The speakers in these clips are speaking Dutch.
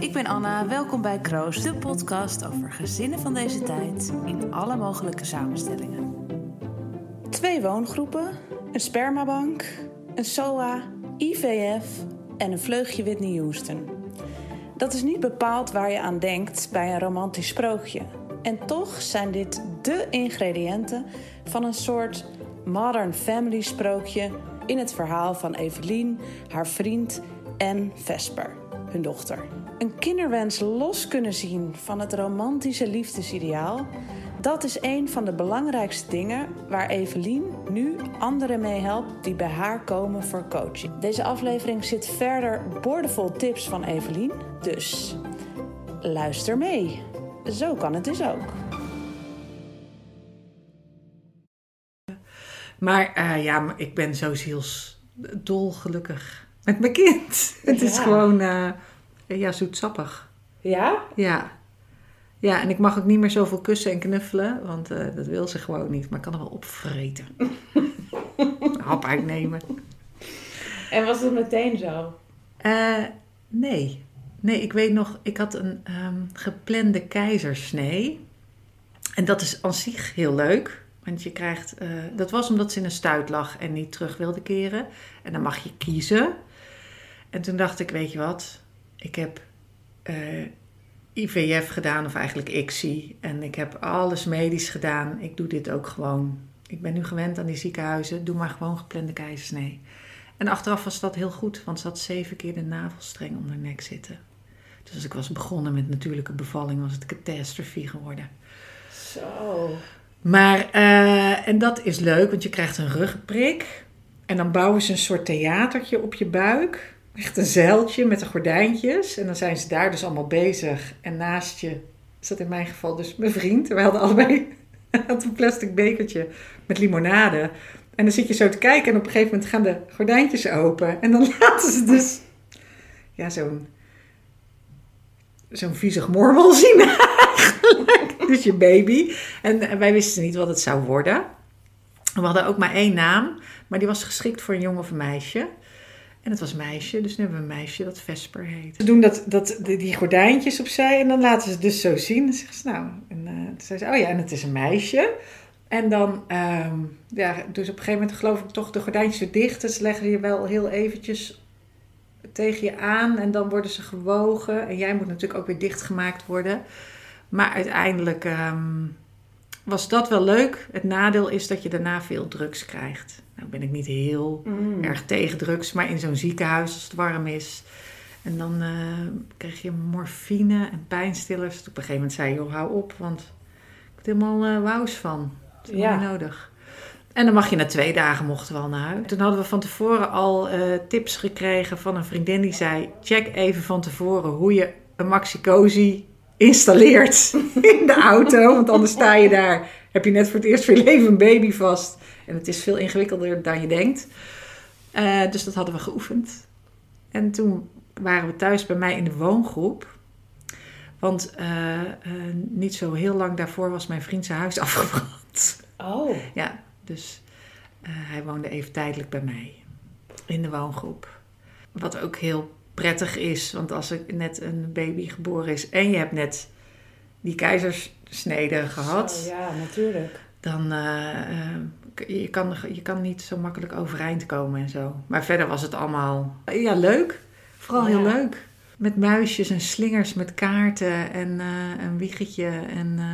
ik ben Anna. Welkom bij Kroos, de podcast over gezinnen van deze tijd in alle mogelijke samenstellingen. Twee woongroepen, een spermabank, een SOA, IVF en een vleugje Whitney Houston. Dat is niet bepaald waar je aan denkt bij een romantisch sprookje. En toch zijn dit de ingrediënten van een soort modern family sprookje in het verhaal van Evelien, haar vriend en Vesper, hun dochter. Een kinderwens los kunnen zien van het romantische liefdesideaal, dat is een van de belangrijkste dingen waar Evelien nu anderen mee helpt die bij haar komen voor coaching. Deze aflevering zit verder boordevol tips van Evelien, dus luister mee. Zo kan het dus ook. Maar eh, ja, ik ben zo zielsdolgelukkig met mijn kind. Het is gewoon, eh, ja, zoetsappig. Ja? Ja. Ja, en ik mag ook niet meer zoveel kussen en knuffelen, want eh, dat wil ze gewoon niet. Maar ik kan er wel opvreten. Hap uitnemen. En was het meteen zo? Eh, nee. Nee, ik weet nog, ik had een ehm, geplande keizersnee. En dat is aan zich heel leuk. Want je krijgt, eh, dat was omdat ze in een stuit lag en niet terug wilde keren. En dan mag je kiezen. En toen dacht ik, weet je wat, ik heb eh, IVF gedaan, of eigenlijk ICSI. En ik heb alles medisch gedaan. Ik doe dit ook gewoon. Ik ben nu gewend aan die ziekenhuizen. Doe maar gewoon geplande keizersnee. En achteraf was dat heel goed, want ze had zeven keer de navelstreng om haar nek zitten. Dus als ik was begonnen met natuurlijke bevalling, was het catastrophe geworden. Zo. Maar, eh, en dat is leuk, want je krijgt een rugprik. En dan bouwen ze een soort theatertje op je buik. Echt een zeiltje met de gordijntjes. En dan zijn ze daar dus allemaal bezig. En naast je zat in mijn geval dus mijn vriend. We hadden allebei een plastic bekertje met limonade. En dan zit je zo te kijken en op een gegeven moment gaan de gordijntjes open. En dan laten ze dus ja, zo'n zo'n viezig mormel zien eigenlijk. Dus je baby. En wij wisten niet wat het zou worden. We hadden ook maar één naam, maar die was geschikt voor een jongen of een meisje. En het was meisje, dus nu hebben we een meisje dat Vesper heet. Ze doen dat, dat, die gordijntjes opzij en dan laten ze het dus zo zien. Dan zeggen ze nou, en, eh, zei ze, oh ja, en het is een meisje. En dan, ehm, ja, dus op een gegeven moment geloof ik toch de gordijntjes weer dicht. Dus leggen je wel heel eventjes tegen je aan en dan worden ze gewogen. En jij moet natuurlijk ook weer dichtgemaakt worden. Maar uiteindelijk ehm, was dat wel leuk. Het nadeel is dat je daarna veel drugs krijgt. Nou ben ik niet heel Mm. erg tegen drugs, maar in zo'n ziekenhuis als het warm is. En dan eh, krijg je morfine en pijnstillers. Op een gegeven moment zei je, joh, hou op, want ik heb er helemaal eh wauws van. Dat is Ja. niet nodig. En dan mag je na twee dagen mochten we al naar huis. Toen hadden we van tevoren al eh, tips gekregen van een vriendin die zei... check even van tevoren hoe je een Maxi-Cosi installeert in de auto. Want anders sta je daar, heb je net voor het eerst voor je leven een baby vast. En het is veel ingewikkelder dan je denkt. Eh, dus dat hadden we geoefend. En toen waren we thuis bij mij in de woongroep. Want eh, eh, niet zo heel lang daarvoor was mijn vriend zijn huis afgebrand. Oh. Ja, dus hij woonde even tijdelijk bij mij in de woongroep. Wat ook heel prettig is, want als er net een baby geboren is en je hebt net die keizersnede gehad, Zo, ja, natuurlijk. dan uh, uh, je kan je kan niet zo makkelijk overeind komen en zo. Maar verder was het allemaal ja leuk, vooral Ja. heel leuk. Met muisjes en slingers met kaarten en uh, een wiegetje. En, uh,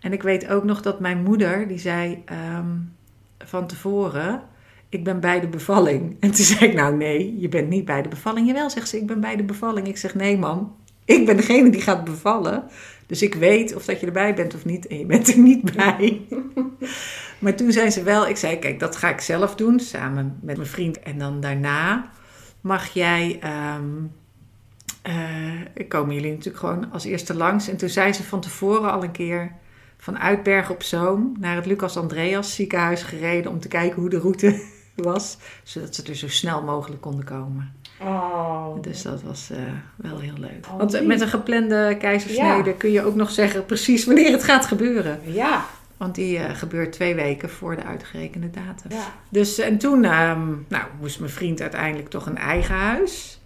en ik weet ook nog dat mijn moeder, die zei um, van tevoren... Ik ben bij de bevalling. En toen zei ik, nou nee, je bent niet bij de bevalling. Jawel, zegt ze, ik ben bij de bevalling. Ik zeg, nee mam, ik ben degene die gaat bevallen. Dus ik weet of dat je erbij bent of niet. En je bent er niet bij. maar toen zei ze wel, ik zei, kijk, dat ga ik zelf doen. Samen met mijn vriend. En dan daarna mag jij... Um, komen jullie natuurlijk gewoon als eerste langs. En toen zei ze van tevoren al een keer van Uitberg op Zoom naar het Lucas Andreas ziekenhuis gereden om te kijken hoe de route was, zodat ze er zo snel mogelijk konden komen. Oh. Dus dat was uh, wel heel leuk. Oh, Want lief. met een geplande keizersnede ja. kun je ook nog zeggen precies wanneer het gaat gebeuren. Ja. Want die uh, gebeurt twee weken voor de uitgerekende datum. Ja. Dus en toen um, nou, moest mijn vriend uiteindelijk toch een eigen huis.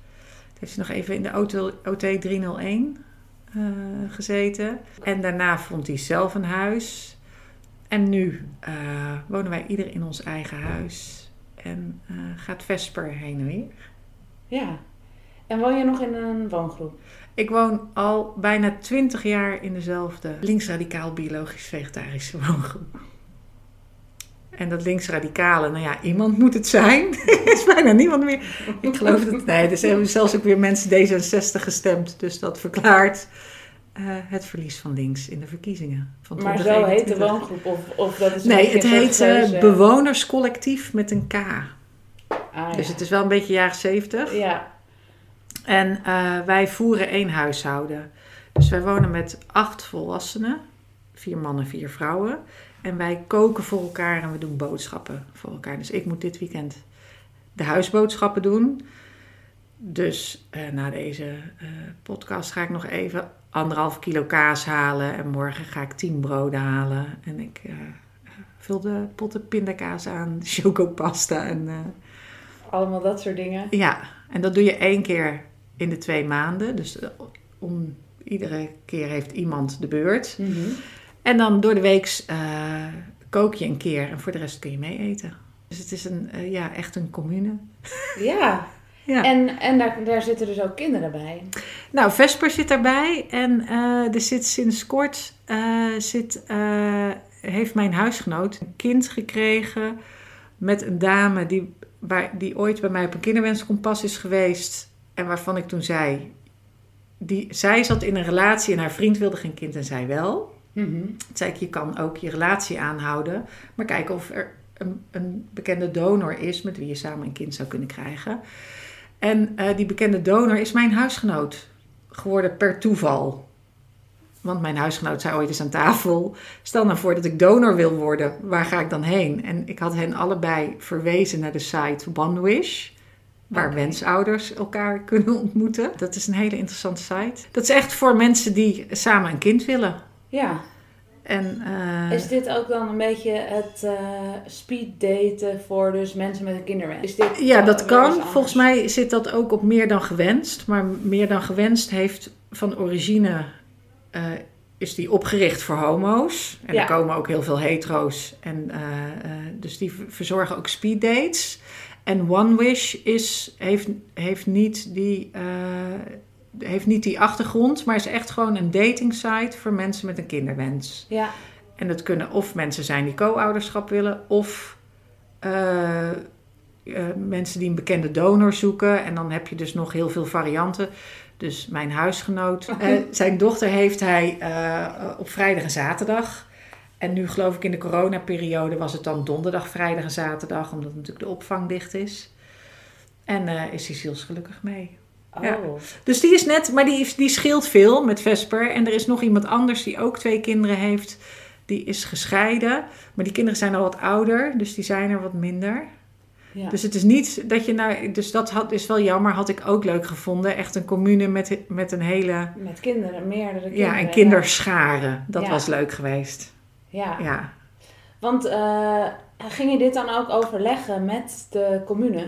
heeft ze nog even in de auto, OT 301 uh, gezeten. En daarna vond hij zelf een huis. En nu wonen wij ieder in ons eigen huis. En gaat Vesper heen en weer. Ja. En woon je nog in een woongroep? Ik woon al bijna twintig jaar in dezelfde linksradicaal biologisch-vegetarische woongroep. En dat linksradicale, nou ja, iemand moet het zijn. er is bijna niemand meer. Ik geloof dat. Nee, er zijn zelfs ook weer mensen D66 gestemd. Dus dat verklaart uh, het verlies van links in de verkiezingen. Van maar zo heet de woongroep? Of, of dat is nee, het heet uh, Bewonerscollectief met een K. Ah, dus het is wel een beetje jaren zeventig. Ja. En uh, wij voeren één huishouden. Dus wij wonen met acht volwassenen. Vier mannen, vier vrouwen. En wij koken voor elkaar en we doen boodschappen voor elkaar. Dus ik moet dit weekend de huisboodschappen doen. Dus uh, na deze uh, podcast ga ik nog even anderhalf kilo kaas halen. En morgen ga ik tien broden halen. En ik uh, vul de potten pindakaas aan, chocopasta en... Allemaal dat soort dingen? Ja, en dat doe je één keer in de twee maanden. Dus om, iedere keer heeft iemand de beurt. Mm -hmm. En dan door de week uh, kook je een keer en voor de rest kun je mee eten. Dus het is een, uh, ja, echt een commune. Ja. ja. En, en daar, daar zitten dus ook kinderen bij? Nou, Vesper zit daarbij. En uh, er zit sinds kort, zit, heeft mijn huisgenoot een kind gekregen met een dame die, waar, die ooit bij mij op een kinderwenskompas is geweest. En waarvan ik toen zei, die, zij zat in een relatie en haar vriend wilde geen kind en zij wel. Mm-hmm. Toen zei ik, je kan ook je relatie aanhouden, maar kijken of er een, een, bekende donor is met wie je samen een kind zou kunnen krijgen. En uh, die bekende donor is mijn huisgenoot geworden per toeval. Want mijn huisgenoot zei ooit eens aan tafel: Stel nou voor dat ik donor wil worden, waar ga ik dan heen? En ik had hen allebei verwezen naar de site OneWish waar okay. wensouders elkaar kunnen ontmoeten. Dat is een hele interessante site. Dat is echt voor mensen die samen een kind willen. Ja. En, uh, is dit ook dan een beetje het uh, speed daten voor dus mensen met een kinderwens? Is dit ja, dat kan. Volgens mij zit dat ook op meer dan gewenst. Maar meer dan gewenst heeft van origine... Uh, is die opgericht voor homo's. En ja. er komen ook heel veel hetero's. En, dus die verzorgen ook speed dates. En One Wish is, heeft, heeft, niet die, heeft niet die achtergrond, maar is echt gewoon een dating site voor mensen met een kinderwens. Ja. En dat kunnen of mensen zijn die co-ouderschap willen, of uh, uh, mensen die een bekende donor zoeken. En dan heb je dus nog heel veel varianten. Dus mijn huisgenoot, zijn dochter heeft hij op vrijdag en zaterdag. En nu geloof ik in de coronaperiode was het dan donderdag, vrijdag en zaterdag, omdat natuurlijk de opvang dicht is. En uh, is hij zielsgelukkig mee. Oh. Ja. Dus die is net, maar die, die scheelt veel met Vesper. En er is nog iemand anders die ook twee kinderen heeft. Die is gescheiden. Maar die kinderen zijn al wat ouder, dus die zijn er wat minder. Ja. Dus het is niet dat je nou. Dus dat had, is wel jammer, had ik ook leuk gevonden. Echt een commune met, met een hele. Met kinderen, meerdere kinderen. Ja, en kinderscharen. Dat ja. was leuk geweest. Ja. ja. Want uh, ging je dit dan ook overleggen met de commune?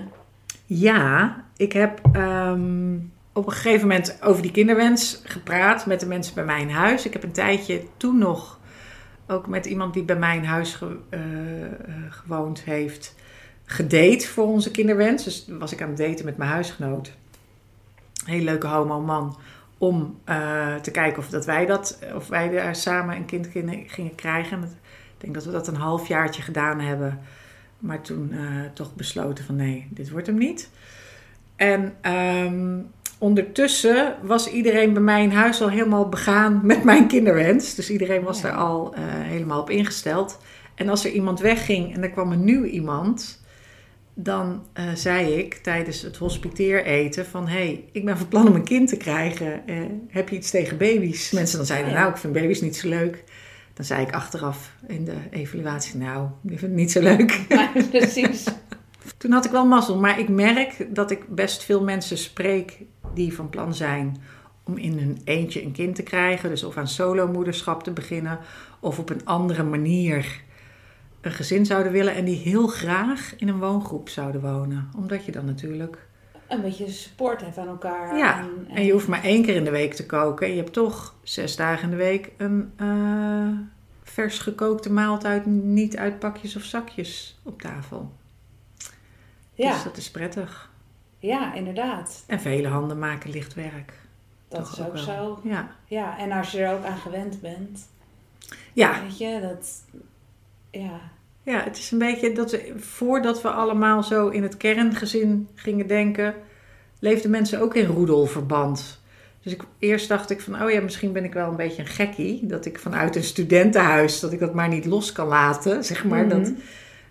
Ja, ik heb um, op een gegeven moment over die kinderwens gepraat met de mensen bij mijn huis. Ik heb een tijdje toen nog ook met iemand die bij mijn huis ge, uh, gewoond heeft gedate voor onze kinderwens. Dus was ik aan het daten met mijn huisgenoot. Hele leuke homo man om uh, te kijken of, dat wij, dat, of wij daar samen een kind gingen krijgen. Ik denk dat we dat een halfjaartje gedaan hebben. Maar toen uh, toch besloten van nee, dit wordt hem niet. En um, ondertussen was iedereen bij mij in huis al helemaal begaan met mijn kinderwens. Dus iedereen was ja. daar al uh, helemaal op ingesteld. En als er iemand wegging en er kwam een nieuw iemand dan uh, zei ik tijdens het hospiteereten van... hé, hey, ik ben van plan om een kind te krijgen. Uh, heb je iets tegen baby's? Mensen dan zeiden, nou, ik vind baby's niet zo leuk. Dan zei ik achteraf in de evaluatie, nou, ik vind het niet zo leuk. Ja, precies. Toen had ik wel mazzel, maar ik merk dat ik best veel mensen spreek... die van plan zijn om in hun eentje een kind te krijgen. Dus of aan solomoederschap te beginnen... of op een andere manier een gezin zouden willen en die heel graag in een woongroep zouden wonen. Omdat je dan natuurlijk een beetje support heeft aan elkaar. Ja, En, en je hoeft maar één keer in de week te koken. En je hebt toch zes dagen in de week een eh, vers gekookte maaltijd, niet uit pakjes of zakjes op tafel. ja, Dus dat is prettig. ja, inderdaad. En vele handen maken licht werk. Dat Toch is ook wel. zo. Ja. Ja, en als je er ook aan gewend bent, Ja, weet je, dat... Ja, ja, het is een beetje dat we, voordat we allemaal zo in het kerngezin gingen denken, leefden mensen ook in roedelverband. Dus ik, eerst dacht ik van, oh ja, misschien ben ik wel een beetje een gekkie. Dat ik vanuit een studentenhuis, dat ik dat maar niet los kan laten, zeg maar. Mhm. dat,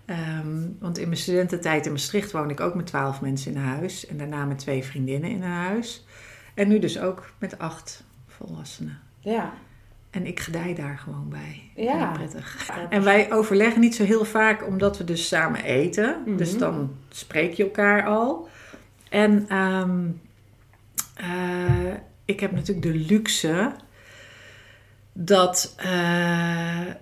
ehm, want in mijn studententijd in Maastricht woonde ik ook met twaalf mensen in huis. En daarna met twee vriendinnen in een huis. En nu dus ook met acht volwassenen. ja, En ik gedij daar gewoon bij. Ja. Heel prettig. En wij overleggen niet zo heel vaak, omdat we dus samen eten. Mhm. Dus dan spreek je elkaar al. En ehm, eh, ik heb natuurlijk de luxe dat eh, eh,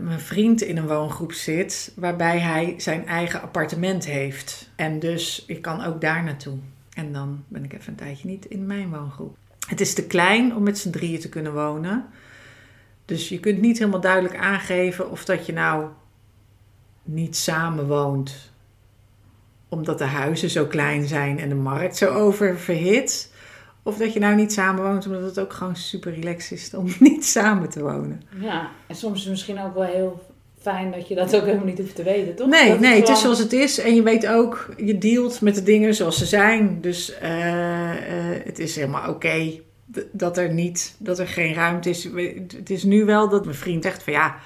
mijn vriend in een woongroep zit, waarbij hij zijn eigen appartement heeft. En dus ik kan ook daar naartoe. En dan ben ik even een tijdje niet in mijn woongroep. Het is te klein om met z'n drieën te kunnen wonen. Dus je kunt niet helemaal duidelijk aangeven of dat je nou niet samen woont. Omdat de huizen zo klein zijn en de markt zo oververhit. Of dat je nou niet samen woont omdat het ook gewoon super relaxed is om niet samen te wonen. ja. En soms is het misschien ook wel heel fijn dat je dat ook helemaal niet hoeft te weten, toch? Nee, Dat nee, het is zoals het is. En je weet ook, je dealt met de dingen zoals ze zijn. Dus eh, eh, het is helemaal oké dat er niet, dat er geen ruimte is. Het is nu wel dat mijn vriend zegt van ja,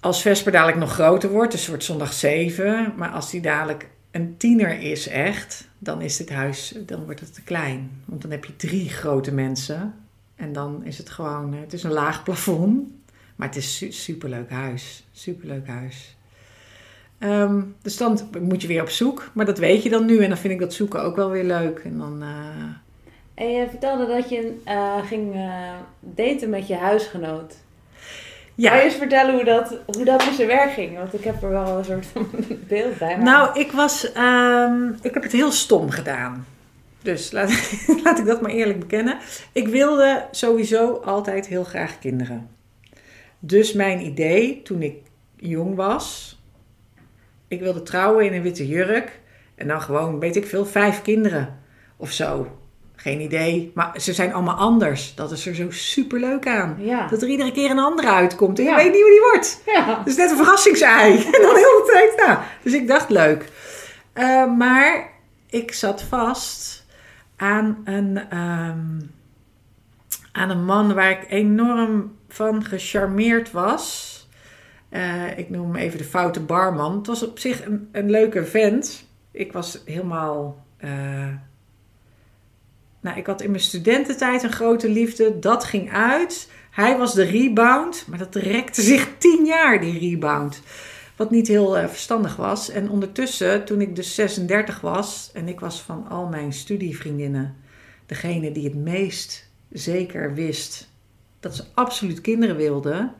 als Vesper dadelijk nog groter wordt, dus wordt zondag 7, maar als die dadelijk een tiener is echt, dan is dit huis, dan wordt het te klein. Want dan heb je drie grote mensen en dan is het gewoon, eh, het is een laag plafond, maar het is een superleuk huis, superleuk huis. Ehm, dus dan moet je weer op zoek, maar dat weet je dan nu en dan vind ik dat zoeken ook wel weer leuk. En dan, eh, En je vertelde dat je eh, ging eh, daten met je huisgenoot. ja. Kan je eens vertellen hoe dat, hoe dat met zijn werk ging? Want ik heb er wel een soort van beeld bij. maar- Nou, ik was. ehm, ik heb het heel stom gedaan. Dus laat, laat ik dat maar eerlijk bekennen. Ik wilde sowieso altijd heel graag kinderen. Dus mijn idee toen ik jong was. Ik wilde trouwen in een witte jurk. En dan gewoon, weet ik veel, vijf kinderen of zo. Geen idee. Maar ze zijn allemaal anders. Dat is er zo super leuk aan. Ja. Dat er iedere keer een andere uitkomt. En je Ja. weet niet hoe die wordt. ja. Dus net een verrassingsei. En dan heel de tijd na. Dus ik dacht leuk. Eh, maar ik zat vast aan een, ehm, aan een man waar ik enorm van gecharmeerd was. Eh, ik noem hem even de foute barman. Het was op zich een, een leuke vent. Ik was helemaal. eh, nou, ik had in mijn studententijd een grote liefde. Dat ging uit. Hij was de rebound, maar dat rekte zich tien jaar, die rebound. Wat niet heel eh, verstandig was. En ondertussen, toen ik dus 36 was en ik was van al mijn studievriendinnen degene die het meest zeker wist dat ze absoluut kinderen wilden.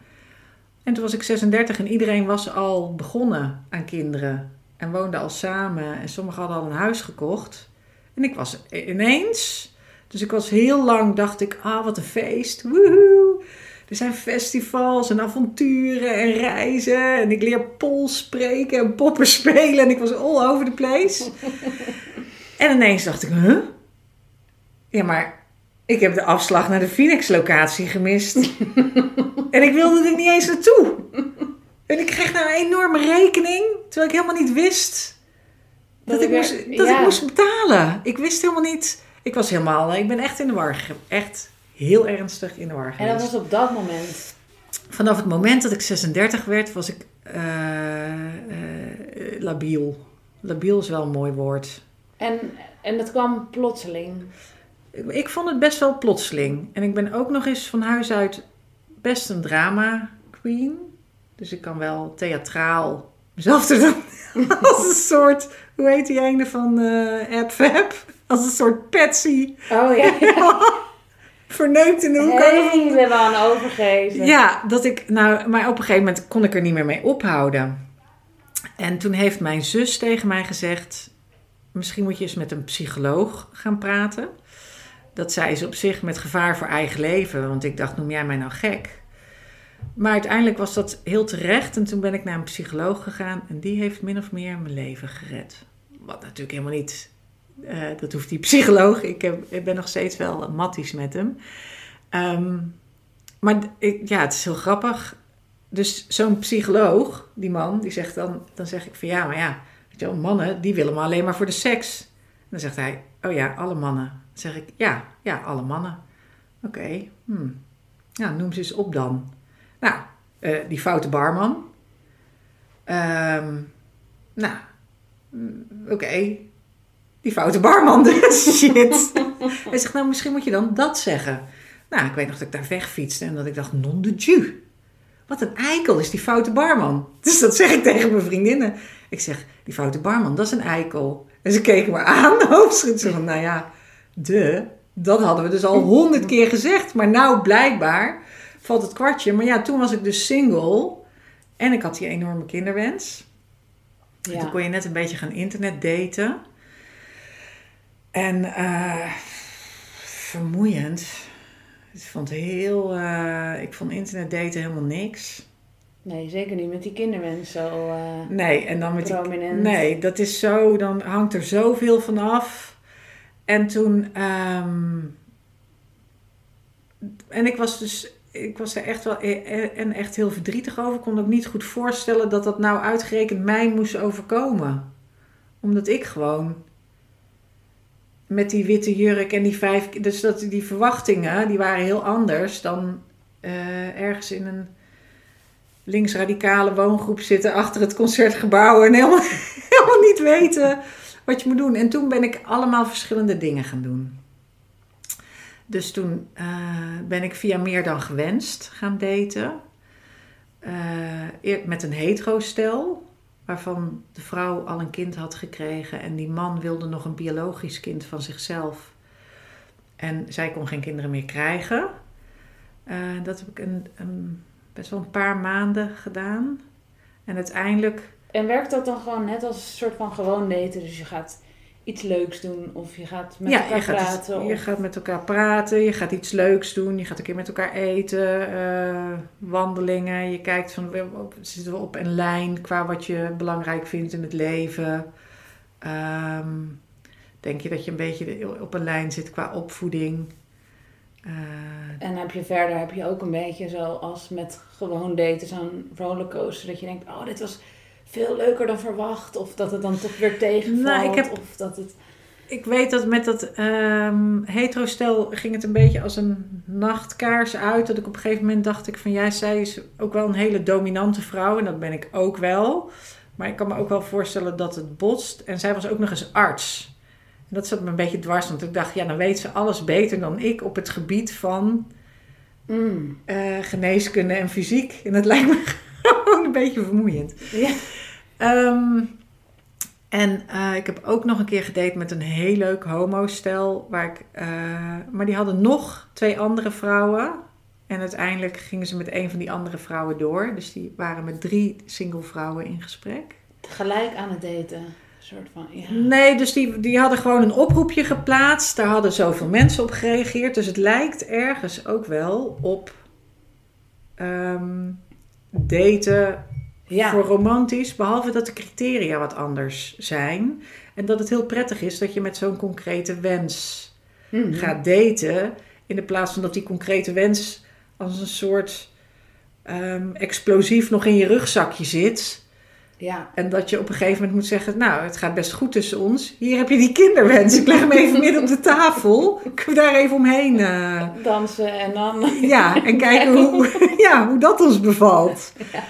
En toen was ik 36 en iedereen was al begonnen aan kinderen en woonde al samen en sommigen hadden al een huis gekocht. En ik was ineens, dus ik was heel lang, dacht ik, ah wat een feest, woehoe. Er zijn festivals en avonturen en reizen. En ik leer Pools spreken en poppen spelen. En ik was all over the place. en ineens dacht ik, huh? Ja, maar ik heb de afslag naar de Phoenix-locatie gemist. en ik wilde er niet eens naartoe. En ik kreeg nou een enorme rekening. Terwijl ik helemaal niet wist dat, Dat ik, moest, dat ja. ik moest betalen. Ik wist helemaal niet... Ik was helemaal... Ik ben echt in de war. Echt heel ernstig in de war En dat was op dat moment. Vanaf het moment dat ik 36 werd, was ik eh, eh, labiel. Labiel is wel een mooi woord. En, en dat kwam plotseling. Ik, ik vond het best wel plotseling. En ik ben ook nog eens van huis uit best een drama queen. Dus ik kan wel theatraal mezelf er dan als een soort, hoe heet die ene van eh AdFab? Als een soort Patsy. Oh ja. Verneukt in de hoek. Helemaal overgeven. Ja, dat ik, nou, maar op een gegeven moment kon ik er niet meer mee ophouden. En toen heeft mijn zus tegen mij gezegd: misschien moet je eens met een psycholoog gaan praten. Dat zei ze op zich met gevaar voor eigen leven, want ik dacht, noem jij mij nou gek? Maar uiteindelijk was dat heel terecht en toen ben ik naar een psycholoog gegaan en die heeft min of meer mijn leven gered. Wat natuurlijk helemaal niet, uh, dat hoeft die psycholoog. Ik, heb, ik ben nog steeds wel matties met hem. Um, maar ik, ja, het is heel grappig. Dus zo'n psycholoog, die man, die zegt dan, dan zeg ik van ja, maar ja, weet je mannen die willen me alleen maar voor de seks. dan zegt hij, oh ja, alle mannen. Dan zeg ik, ja, ja, alle mannen. Oké, okay, hmm. ja, noem ze eens op dan. Nou, uh, die foute barman. Um, nou, mm, oké, die foute barman dus. Shit. Hij zegt, nou, misschien moet je dan dat zeggen. Nou, ik weet nog dat ik daar wegfietste en dat ik dacht, non de ju. Wat een eikel is die foute barman. Dus dat zeg ik tegen mijn vriendinnen. Ik zeg, die foute barman, dat is een eikel. En ze keken me aan, hoofdschud. Ze van, nou ja, de, dat hadden we dus al honderd keer gezegd. Maar nou, blijkbaar, valt het kwartje. Maar ja, toen was ik dus single. En ik had die enorme kinderwens. Ja. En toen kon je net een beetje gaan internet daten. En uh, vermoeiend. Ik vond, heel, uh, ik vond internet daten helemaal niks. Nee, zeker niet met die kinderwens zo uh, Nee, en dan met prominent. die... Nee, dat is zo... Dan hangt er zoveel van af. En toen... Um, en ik was dus... Ik was er echt wel... E- en echt heel verdrietig over. Ik kon ook niet goed voorstellen dat dat nou uitgerekend mij moest overkomen. Omdat ik gewoon met die witte jurk en die vijf. Dus dat, die verwachtingen die waren heel anders dan uh, ergens in een linksradicale woongroep zitten achter het concertgebouw en helemaal, helemaal niet weten wat je moet doen. En toen ben ik allemaal verschillende dingen gaan doen. Dus toen uh, ben ik via meer dan gewenst gaan daten. Uh, met een hetero-stel waarvan de vrouw al een kind had gekregen en die man wilde nog een biologisch kind van zichzelf. En zij kon geen kinderen meer krijgen. Uh, dat heb ik een, een, best wel een paar maanden gedaan. En uiteindelijk. En werkt dat dan gewoon net als een soort van gewoon daten? Dus je gaat iets leuks doen of je gaat met elkaar praten? je gaat met elkaar praten, je gaat iets leuks doen, je gaat een keer met elkaar eten, uh, wandelingen. Je kijkt van zitten we op een lijn qua wat je belangrijk vindt in het leven. Um, denk je dat je een beetje op een lijn zit qua opvoeding? Uh, en heb je verder heb je ook een beetje zo als met gewoon daten zo'n rollercoaster dat je denkt, oh dit was veel leuker dan verwacht. Of dat het dan toch weer tegenvalt. Nou, ik heb, of dat het... Ik weet dat met dat um, hetero-stel ging het een beetje als een nachtkaars uit. Dat ik op een gegeven moment dacht ik van... Ja, zij is ook wel een hele dominante vrouw. En dat ben ik ook wel. Maar ik kan me ook wel voorstellen dat het botst. En zij was ook nog eens arts. En dat zat me een beetje dwars. Want ik dacht, ja, dan weet ze alles beter dan ik op het gebied van... Mm. Uh, geneeskunde en fysiek. En dat lijkt me beetje vermoeiend. Ja. Um, en uh, ik heb ook nog een keer gedate met een heel leuk homo-stel. Waar ik, uh, maar die hadden nog twee andere vrouwen. En uiteindelijk gingen ze met een van die andere vrouwen door. Dus die waren met drie single vrouwen in gesprek. Tegelijk aan het daten? Soort van, ja. Nee, dus die, die hadden gewoon een oproepje geplaatst. Daar hadden zoveel mensen op gereageerd. Dus het lijkt ergens ook wel op um, daten ja. voor romantisch, behalve dat de criteria wat anders zijn. En dat het heel prettig is dat je met zo'n concrete wens mhm. gaat daten. In de plaats van dat die concrete wens als een soort um, explosief nog in je rugzakje zit. Ja. En dat je op een gegeven moment moet zeggen: Nou, het gaat best goed tussen ons. Hier heb je die kinderwens. Ik leg hem even midden op de tafel. Kunnen we daar even omheen uh... dansen en dan. Ja, en kijken hoe, ja, hoe dat ons bevalt. Ja.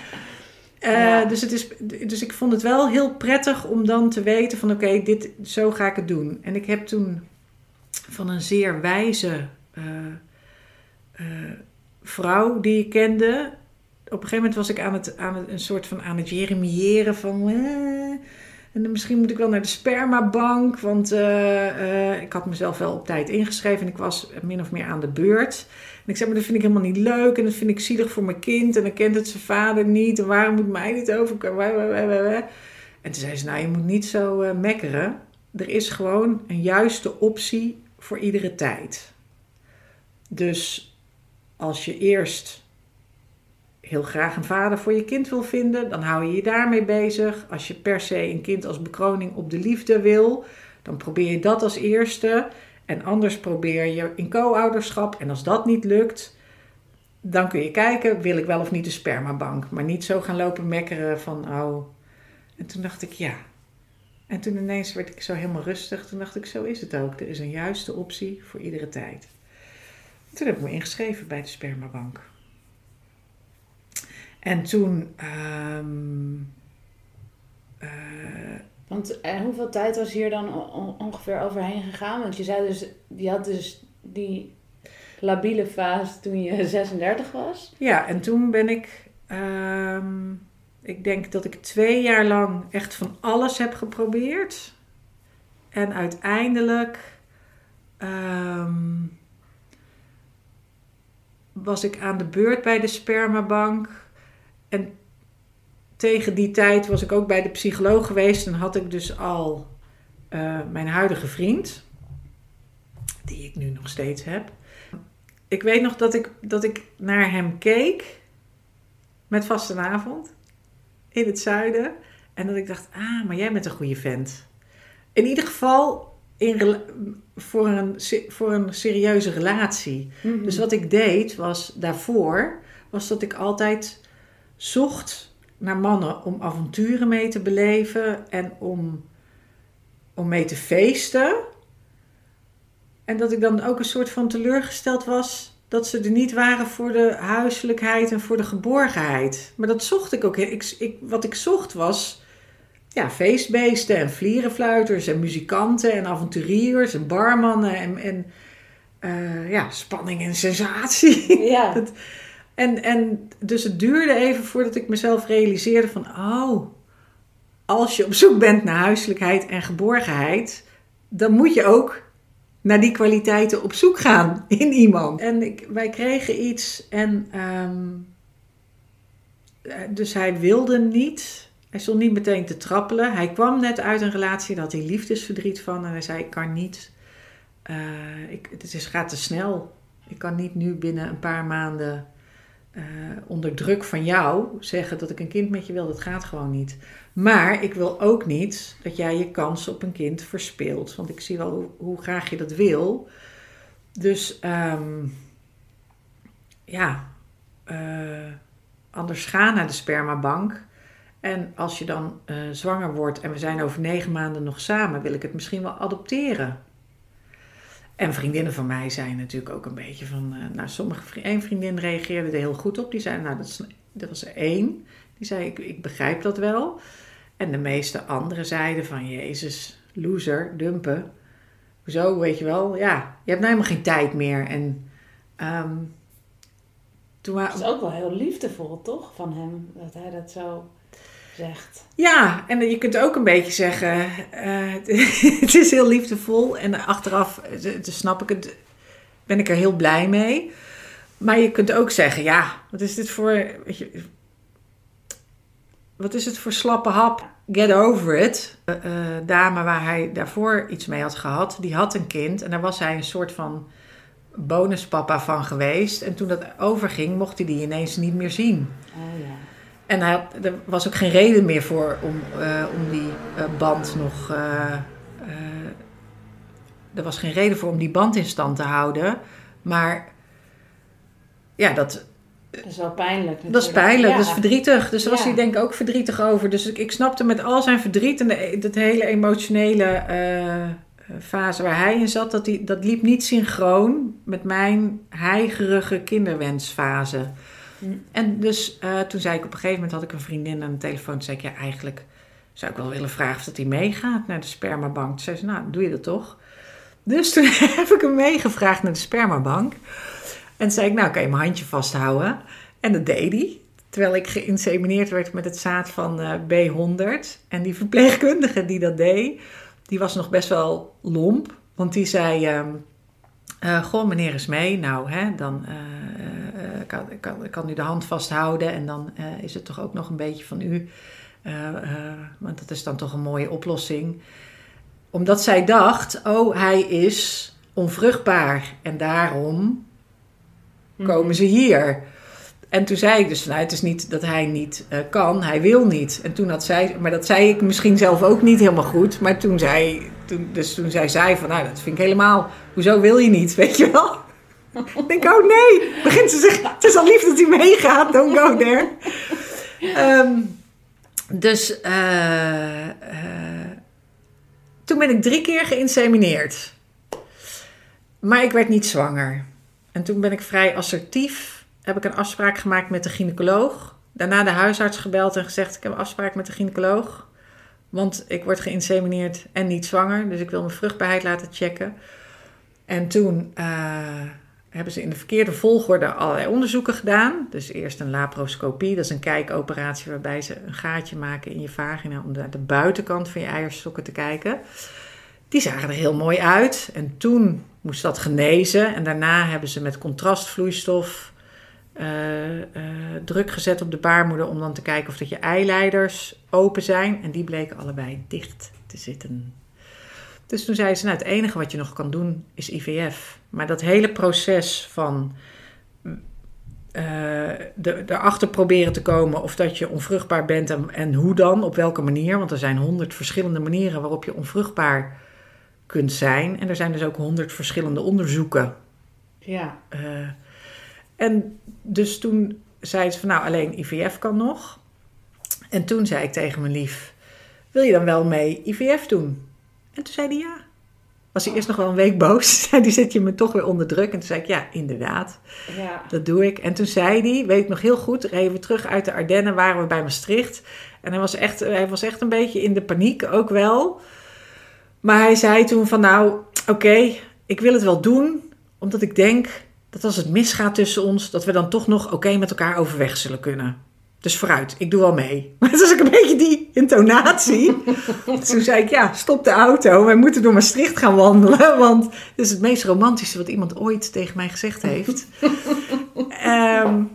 Uh, dus, het is, dus ik vond het wel heel prettig om dan te weten van oké, dit zo ga ik het doen. En ik heb toen van een zeer wijze uh, vrouw die ik kende. Op een gegeven moment was ik aan het, aan het een soort van aan het jeremiëren van. en misschien moet ik wel naar de spermabank. Want ik had mezelf wel op tijd ingeschreven en ik was min of meer aan de beurt. En ik zei, maar dat vind ik helemaal niet leuk. En dat vind ik zielig voor mijn kind. En dan kent het zijn vader niet. En waarom moet mij niet overkomen? En toen zei ze, nou, je moet niet zo uh, mekkeren. er is gewoon een juiste optie voor iedere tijd. Dus als je eerst heel graag een vader voor je kind wil vinden, dan hou je je daarmee bezig. Als je per se een kind als bekroning op de liefde wil, dan probeer je dat als eerste. En anders probeer je in co-ouderschap. En als dat niet lukt, dan kun je kijken, wil ik wel of niet een spermabank. Maar niet zo gaan lopen mekkeren van, oh. En toen dacht ik, ja. En toen ineens werd ik zo helemaal rustig. Toen dacht ik, zo is het ook. Er is een juiste optie voor iedere tijd. Toen heb ik me ingeschreven bij de spermabank. En toen. Ehm, uh, Want en hoeveel tijd was hier dan ongeveer overheen gegaan? Want je zei dus, je had dus die labiele fase toen je 36 was. Ja, en toen ben ik. Um, ik denk dat ik twee jaar lang echt van alles heb geprobeerd. En uiteindelijk. Um, was ik aan de beurt bij de spermabank. En tegen die tijd was ik ook bij de psycholoog geweest en had ik dus al uh, mijn huidige vriend, die ik nu nog steeds heb. Ik weet nog dat ik, dat ik naar hem keek met vastenavond in het zuiden. En dat ik dacht, ah, maar jij bent een goede vent. In ieder geval in, voor, een, voor een serieuze relatie. Mhm. Dus wat ik deed was daarvoor, was dat ik altijd zocht naar mannen om avonturen mee te beleven en om, om mee te feesten. En dat ik dan ook een soort van teleurgesteld was dat ze er niet waren voor de huiselijkheid en voor de geborgenheid. Maar dat zocht ik ook. Ik, ik, wat ik zocht was ja, feestbeesten en vlierenfluiters en muzikanten en avonturiers en barmannen en, en uh, ja, spanning en sensatie. Ja. en, en dus het duurde even voordat ik mezelf realiseerde van, oh, als je op zoek bent naar huiselijkheid en geborgenheid, dan moet je ook naar die kwaliteiten op zoek gaan in iemand. En ik, wij kregen iets en um, dus hij wilde niet hij stond niet meteen te trappelen. Hij kwam net uit een relatie, daar had hij liefdesverdriet van. En hij zei, ik kan niet, ik, het is, gaat te snel. Ik kan niet nu binnen een paar maanden uh, onder druk van jou zeggen dat ik een kind met je wil. Dat gaat gewoon niet. Maar ik wil ook niet dat jij je kans op een kind verspeelt. Want ik zie wel hoe, hoe graag je dat wil. Dus um, ja, uh, anders ga naar de spermabank. En als je dan uh, zwanger wordt en we zijn over negen maanden nog samen, wil ik het misschien wel adopteren. En vriendinnen van mij zijn natuurlijk ook een beetje van. Uh, nou, sommige één vriendin reageerde er heel goed op. Die zei, nou, dat, was er één. Die zei, ik, ik begrijp dat wel. En de meeste anderen zeiden van, Jezus, loser, dumpen. Hoezo, weet je wel? Ja, je hebt nou helemaal geen tijd meer. En um, toen... Het is ook wel heel liefdevol, toch, van hem, dat hij dat zo Ja, en je kunt ook een beetje zeggen, uh, het is heel liefdevol en achteraf dus snap ik het, ben ik er heel blij mee. Maar je kunt ook zeggen, ja, wat is dit voor, weet je, wat is het voor slappe hap? Get over it. Uh, dame waar hij daarvoor iets mee had gehad, die had een kind en daar was hij een soort van bonuspapa van geweest. En toen dat overging, mocht hij die ineens niet meer zien. Oh ja. En hij had, er was ook geen reden meer voor om, uh, om die uh, band nog. Uh, er was geen reden voor om die band in stand te houden. Maar ja, dat. Dat is wel pijnlijk. Natuurlijk. Dat is pijnlijk, ja. dat is verdrietig. Dus daar was hij denk ik ook verdrietig over. Dus ik, ik snapte met al zijn verdriet en de, dat hele emotionele fase waar hij in zat, dat, die, dat liep niet synchroon met mijn heigerige kinderwensfase. En dus uh, toen zei ik op een gegeven moment, had ik een vriendin aan de telefoon. Toen zei ik, ja eigenlijk zou ik wel willen vragen of dat hij meegaat naar de spermabank. Toen zei ze, nou doe je dat toch? Dus toen heb ik hem meegevraagd naar de spermabank. En zei ik, nou kan je mijn handje vasthouden. En dat deed hij. Terwijl ik geïnsemineerd werd met het zaad van uh, B100. En die verpleegkundige die dat deed, die was nog best wel lomp. Want die zei, uh, goh meneer is mee. Nou hè, dan kan, kan, kan u de hand vasthouden en dan uh, is het toch ook nog een beetje van u. Want dat is dan toch een mooie oplossing. omdat zij dacht, oh, hij is onvruchtbaar. En daarom komen ze hier. En toen zei ik dus, nou, het is niet dat hij niet eh, kan, hij wil niet. En toen had zij, maar dat zei ik misschien zelf ook niet helemaal goed. Maar toen zei, toen, dus toen zei zij van, nou, dat vind ik helemaal, hoezo wil je niet, weet je wel? ik denk, oh nee, begint ze zich, het is al lief dat hij meegaat, don't go there. Ehm, dus eh, eh, toen ben ik drie keer geïnsemineerd. Maar ik werd niet zwanger. En toen ben ik vrij assertief. Heb ik een afspraak gemaakt met de gynaecoloog. Daarna de huisarts gebeld en gezegd: Ik heb een afspraak met de gynaecoloog. Want ik word geïnsemineerd en niet zwanger. Dus ik wil mijn vruchtbaarheid laten checken. En toen uh, hebben ze in de verkeerde volgorde allerlei onderzoeken gedaan. Dus eerst een laparoscopie, dat is een kijkoperatie waarbij ze een gaatje maken in je vagina om naar de buitenkant van je eierstokken te kijken. Die zagen er heel mooi uit. En toen moest dat genezen. En daarna hebben ze met contrastvloeistof uh, uh, druk gezet op de baarmoeder om dan te kijken of dat je eileiders open zijn. En die bleken allebei dicht te zitten. Dus toen zei ze, nou het enige wat je nog kan doen is IVF. Maar dat hele proces van uh, erachter proberen te komen of dat je onvruchtbaar bent en, en, hoe dan, op welke manier. Want er zijn honderd verschillende manieren waarop je onvruchtbaar kunt zijn. En er zijn dus ook honderd verschillende onderzoeken. Ja. En dus toen zei ze van nou alleen IVF kan nog. En toen zei ik tegen mijn lief, wil je dan wel mee IVF doen? En toen zei hij ja. Was hij eerst nog wel een week boos. die zet je me toch weer onder druk. En toen zei ik ja, inderdaad. Ja. Dat doe ik. En toen zei hij, weet ik nog heel goed, reden we terug uit de Ardennen, waren we bij Maastricht. En hij was echt, hij was echt een beetje in de paniek ook wel. Maar hij zei toen van nou, oké, okay, ik wil het wel doen, omdat ik denk dat als het misgaat tussen ons, dat we dan toch nog oké okay met elkaar overweg zullen kunnen. Dus vooruit, ik doe wel mee. Maar het was ook een beetje die intonatie. Toen zei ik, ja, stop de auto. Wij moeten door Maastricht gaan wandelen. Want dit is het meest romantische wat iemand ooit tegen mij gezegd heeft. um,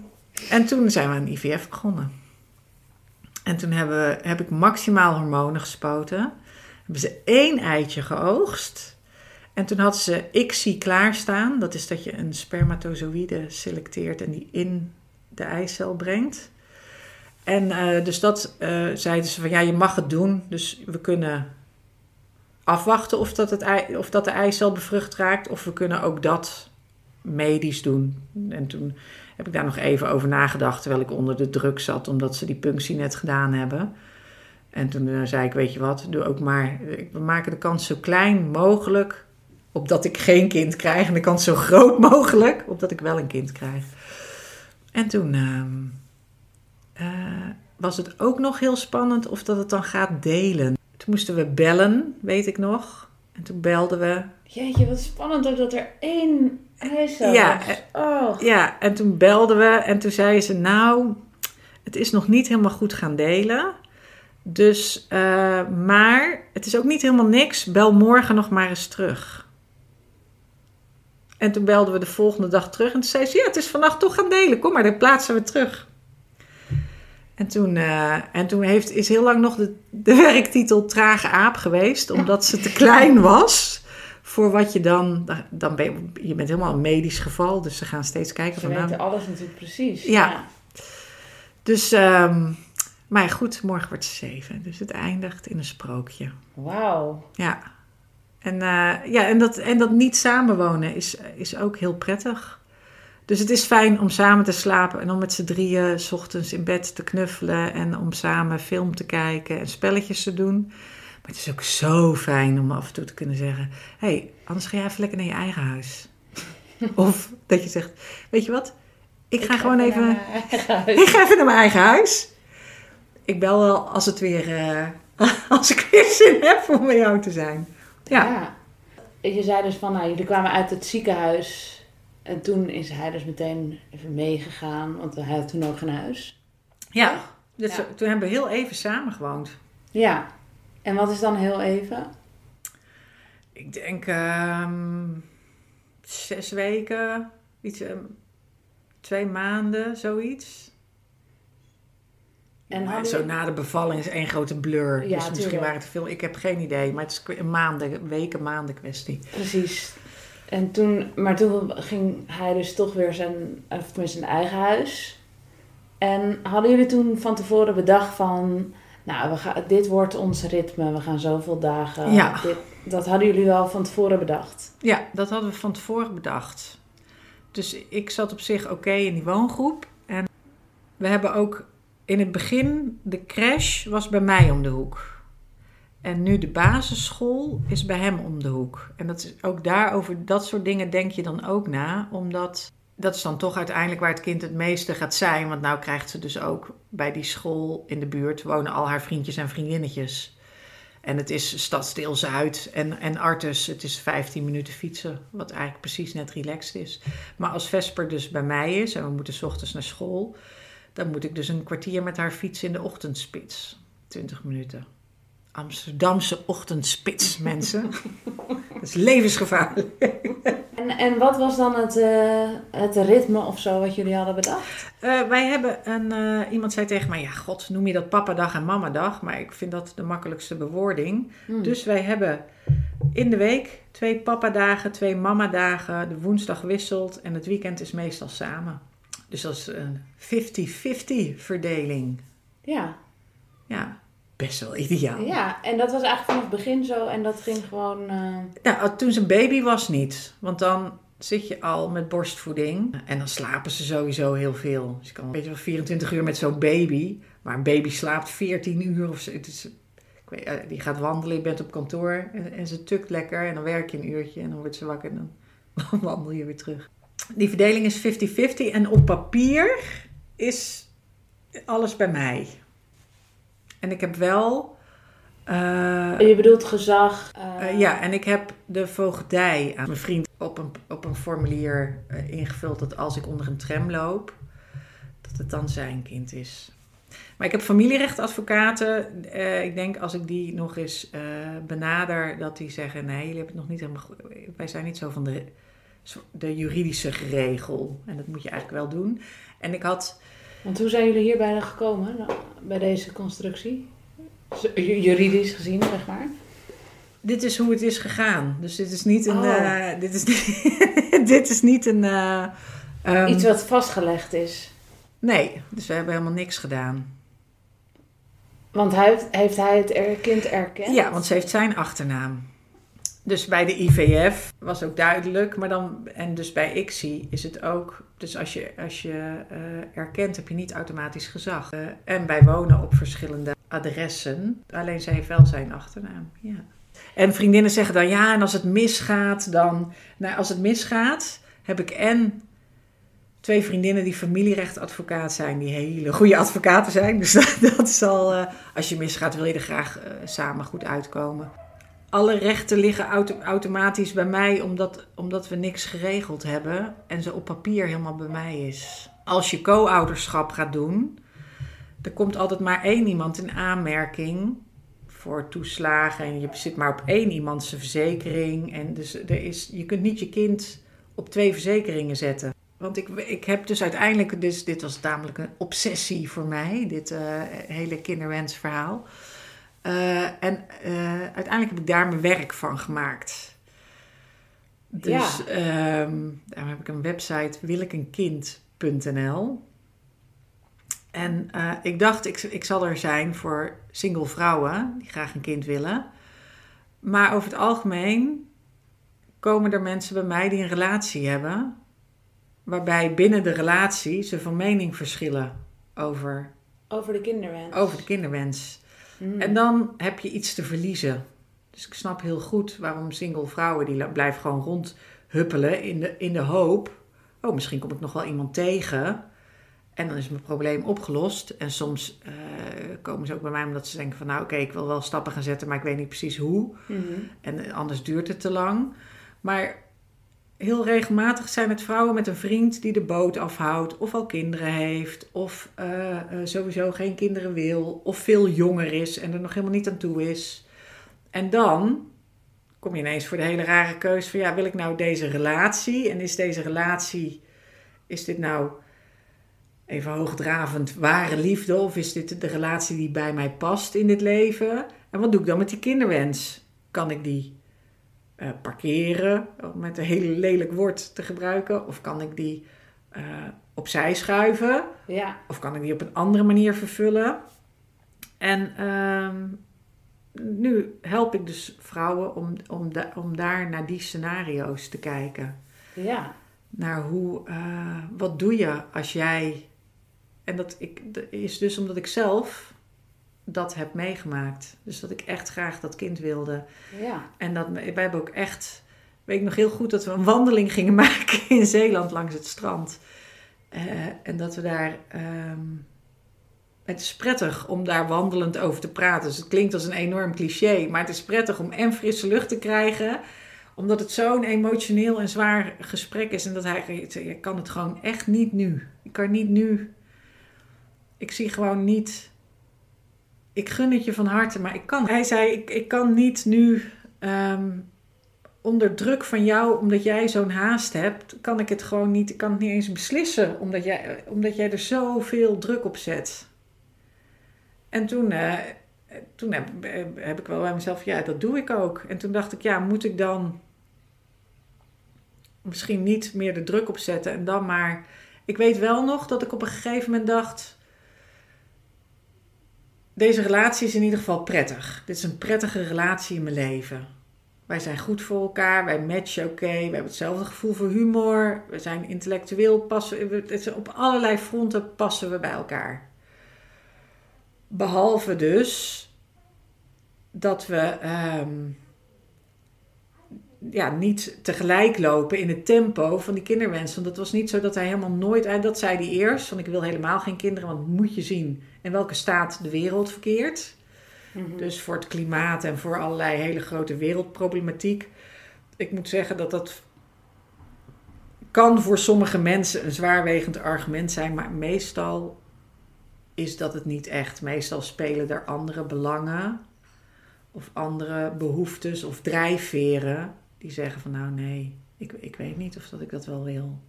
en toen zijn we aan IVF begonnen. En toen hebben we, heb ik maximaal hormonen gespoten. Hebben ze één eitje geoogst. En toen had ze ICSI klaarstaan. Dat is dat je een spermatozoïde selecteert en die in de eicel brengt. En uh, dus dat uh, zeiden ze van ja, je mag het doen. Dus we kunnen afwachten of dat, het of dat de eicel bevrucht raakt. Of we kunnen ook dat medisch doen. En toen heb ik daar nog even over nagedacht terwijl ik onder de druk zat, omdat ze die punctie net gedaan hebben. En toen uh, zei ik, weet je wat, doe ook maar, we maken de kans zo klein mogelijk, opdat ik geen kind krijg. En de kans zo groot mogelijk, opdat ik wel een kind krijg. En toen uh, was het ook nog heel spannend of dat het dan gaat delen. Toen moesten we bellen, weet ik nog. En toen belden we. Jeetje, wat spannend ook dat er één eicel ja, was. Oh. Ja, en toen belden we en toen zei ze, nou, het is nog niet helemaal goed gaan delen. Dus, uh, maar het is ook niet helemaal niks. Bel morgen nog maar eens terug. En toen belden we de volgende dag terug en toen zei ze, ja, het is vannacht toch gaan delen. Kom maar, dan plaatsen we terug. En toen, uh, en toen heeft, is heel lang nog de, de werktitel Trage Aap geweest, omdat ze te klein was voor wat je dan. dan ben je, je bent helemaal een medisch geval, dus ze gaan steeds kijken Ze van. weten nou, alles natuurlijk precies. Ja. ja. Dus, um, maar goed, morgen wordt ze zeven, dus het eindigt in een sprookje. Wauw. Ja. En, uh, ja, en, dat, en dat niet samenwonen is, is ook heel prettig. Dus het is fijn om samen te slapen en om met z'n drieën s ochtends in bed te knuffelen en om samen film te kijken en spelletjes te doen. Maar het is ook zo fijn om af en toe te kunnen zeggen: hé, hey, anders ga jij even lekker naar je eigen huis. of dat je zegt: weet je wat, ik ga Ik gewoon even. naar mijn eigen huis. Ik ga even naar mijn eigen huis. Ik bel wel als het weer. Uh, als ik weer zin heb om bij jou te zijn. Ja. Ja. Je zei dus van, nou, jullie kwamen uit het ziekenhuis. En toen is hij dus meteen even meegegaan, want hij had toen ook geen huis. Ja. Dus Ja. toen hebben we heel even samen gewoond. Ja. En wat is dan heel even? Ik denk ehm, zes weken, iets, ehm, twee maanden, zoiets. En Maar zo na de bevalling is één grote blur. Ja, dus misschien tuurlijk. waren het veel. Ik heb geen idee, maar het is een maanden, weken, maanden kwestie. Precies. En toen, maar toen ging hij dus toch weer zijn, of tenminste zijn eigen huis. En hadden jullie toen van tevoren bedacht van, nou, we gaan, dit wordt ons ritme, we gaan zoveel dagen. Ja. Dit, dat hadden jullie wel van tevoren bedacht. Ja, dat hadden we van tevoren bedacht. Dus ik zat op zich oké in die woongroep. En we hebben ook in het begin, de crash was bij mij om de hoek. En nu de basisschool is bij hem om de hoek. En dat is ook daar over dat soort dingen denk je dan ook na. Omdat dat is dan toch uiteindelijk waar het kind het meeste gaat zijn. Want nou krijgt ze dus ook bij die school in de buurt wonen al haar vriendjes en vriendinnetjes. En het is Stadsdeel Zuid en, en Artes. Het is 15 minuten fietsen, wat eigenlijk precies net relaxed is. Maar als Vesper dus bij mij is en we moeten 's ochtends naar school, dan moet ik dus een kwartier met haar fietsen in de ochtendspits. 20 minuten. Amsterdamse ochtendspits, mensen. Dat is levensgevaarlijk. En, en wat was dan het, eh, het ritme of zo wat jullie hadden bedacht? Eh, wij hebben een. eh, iemand zei tegen mij: Ja, god, noem je dat papadag en mamadag? Maar ik vind dat de makkelijkste bewoording. Hmm. Dus wij hebben in de week twee papadagen, twee mamadagen. De woensdag wisselt en het weekend is meestal samen. Dus dat is een 50-50 verdeling. Ja. Ja, best wel ideaal. ja, en dat was eigenlijk vanaf het begin zo en dat ging gewoon... eh, Nou, toen ze een baby was niet. Want dan zit je al met borstvoeding. En dan slapen ze sowieso heel veel. Dus je kan weet je wel 24 uur met zo'n baby. Maar een baby slaapt 14 uur of zo. Het is, ik weet, eh, die gaat wandelen, je bent op kantoor. En, en ze tukt lekker. En dan werk je een uurtje. En dan wordt ze wakker. En dan wandel je weer terug. Die verdeling is 50-50. En op papier is alles bij mij. En ik heb wel... eh, je bedoelt gezag. eh, eh, ja, en ik heb de voogdij aan mijn vriend op een, op een formulier ingevuld dat als ik onder een tram loop, dat het dan zijn kind is. Maar ik heb familierechtadvocaten. ik denk als ik die nog eens benader, dat die zeggen: nee, jullie hebben het nog niet helemaal. goed- Wij zijn niet zo van de, de juridische regel. En dat moet je eigenlijk wel doen. En ik had. Want hoe zijn jullie hierbij dan gekomen, nou, bij deze constructie? Juridisch gezien, zeg maar. Dit is hoe het is gegaan. Dus dit is niet een. Oh. eh, dit, is niet, dit is niet een. eh, ehm, Iets wat vastgelegd is. Nee, dus we hebben helemaal niks gedaan. Want hij heeft, heeft hij het kind erkend? Ja, want ze heeft zijn achternaam. Dus bij de IVF was ook duidelijk, maar dan, en dus bij ICSI is het ook, dus als je, als je eh, erkent heb je niet automatisch gezag. Eh, en wij wonen op verschillende adressen, alleen zij heeft wel zijn achternaam, ja. En vriendinnen zeggen dan, ja, en als het misgaat, dan, nou, als het misgaat, heb ik en twee vriendinnen die familierechtadvocaat zijn, die hele goede advocaten zijn. Dus dat, dat is al, eh, als je misgaat, wil je er graag samen goed uitkomen. Alle rechten liggen auto- automatisch bij mij, omdat, omdat we niks geregeld hebben en ze op papier helemaal bij mij is. Als je co-ouderschap gaat doen, er komt altijd maar één iemand in aanmerking voor toeslagen. En je zit maar op één iemand zijn verzekering. En dus er is, je kunt niet je kind op twee verzekeringen zetten. Want ik, ik heb dus uiteindelijk, dus dit was namelijk een obsessie voor mij, dit eh, hele kinderwensverhaal. Eh, en eh, uiteindelijk heb ik daar mijn werk van gemaakt. Dus ehm, daar heb ik een website, willekenkind.nl. En eh, ik dacht, ik, ik zal er zijn voor single vrouwen die graag een kind willen. Maar over het algemeen komen er mensen bij mij die een relatie hebben, waarbij binnen de relatie ze van mening verschillen over, Over de kinderwens. over de kinderwens. Hmm. En dan heb je iets te verliezen. Dus ik snap heel goed waarom single vrouwen die blijven gewoon rondhuppelen in de, in de hoop. Oh, misschien kom ik nog wel iemand tegen. En dan is mijn probleem opgelost. En soms eh, komen ze ook bij mij omdat ze denken van nou oké, ik wil wel stappen gaan zetten, maar ik weet niet precies hoe. Mhm. En anders duurt het te lang. Maar heel regelmatig zijn het vrouwen met een vriend die de boot afhoudt, of al kinderen heeft, of eh, eh, sowieso geen kinderen wil, of veel jonger is en er nog helemaal niet aan toe is. En dan kom je ineens voor de hele rare keuze van ja, wil ik nou deze relatie? En is deze relatie, is dit nou even hoogdravend, ware liefde? Of is dit de relatie die bij mij past in dit leven? En wat doe ik dan met die kinderwens? Kan ik die uh, parkeren, om met een heel lelijk woord te gebruiken? Of kan ik die uh, opzij schuiven? Ja. Of kan ik die op een andere manier vervullen? En ehm, nu help ik dus vrouwen om, om, om daar naar die scenario's te kijken. Ja. Naar hoe, uh, wat doe je als jij. En dat, ik, dat is dus omdat ik zelf dat heb meegemaakt. Dus dat ik echt graag dat kind wilde. Ja. En dat, wij hebben ook echt. Weet ik nog heel goed dat we een wandeling gingen maken in Zeeland langs het strand. Uh, en dat we daar. Um, het is prettig om daar wandelend over te praten. Dus het klinkt als een enorm cliché, maar het is prettig om en frisse lucht te krijgen, omdat het zo'n emotioneel en zwaar gesprek is. En dat hij, ik kan het gewoon echt niet nu. Ik kan niet nu. Ik zie gewoon niet. Ik gun het je van harte, maar ik kan. Hij zei: Ik, ik kan niet nu. Um, onder druk van jou, omdat jij zo'n haast hebt, kan ik het gewoon niet. Ik kan het niet eens beslissen, omdat jij, omdat jij er zoveel druk op zet. En toen, uh, toen heb, heb, ik wel bij mezelf, ja, dat doe ik ook. En toen dacht ik, ja, moet ik dan misschien niet meer de druk op zetten en dan maar. Ik weet wel nog dat ik op een gegeven moment dacht. Deze relatie is in ieder geval prettig. Dit is een prettige relatie in mijn leven. Wij zijn goed voor elkaar, wij matchen oké, we hebben hetzelfde gevoel voor humor, we zijn intellectueel, passen, op allerlei fronten passen we bij elkaar. Behalve dus dat we um, ja, niet tegelijk lopen in het tempo van die kinderwens. Want het was niet zo dat hij helemaal nooit... Dat zei hij eerst, van ik wil helemaal geen kinderen, want moet je zien in welke staat de wereld verkeert. Mm-hmm. Dus voor het klimaat en voor allerlei hele grote wereldproblematiek. Ik moet zeggen dat dat kan voor sommige mensen een zwaarwegend argument zijn, maar meestal is dat het niet echt. Meestal spelen er andere belangen of andere behoeftes of drijfveren die zeggen van nou nee, ik, ik weet niet of dat ik dat wel wil.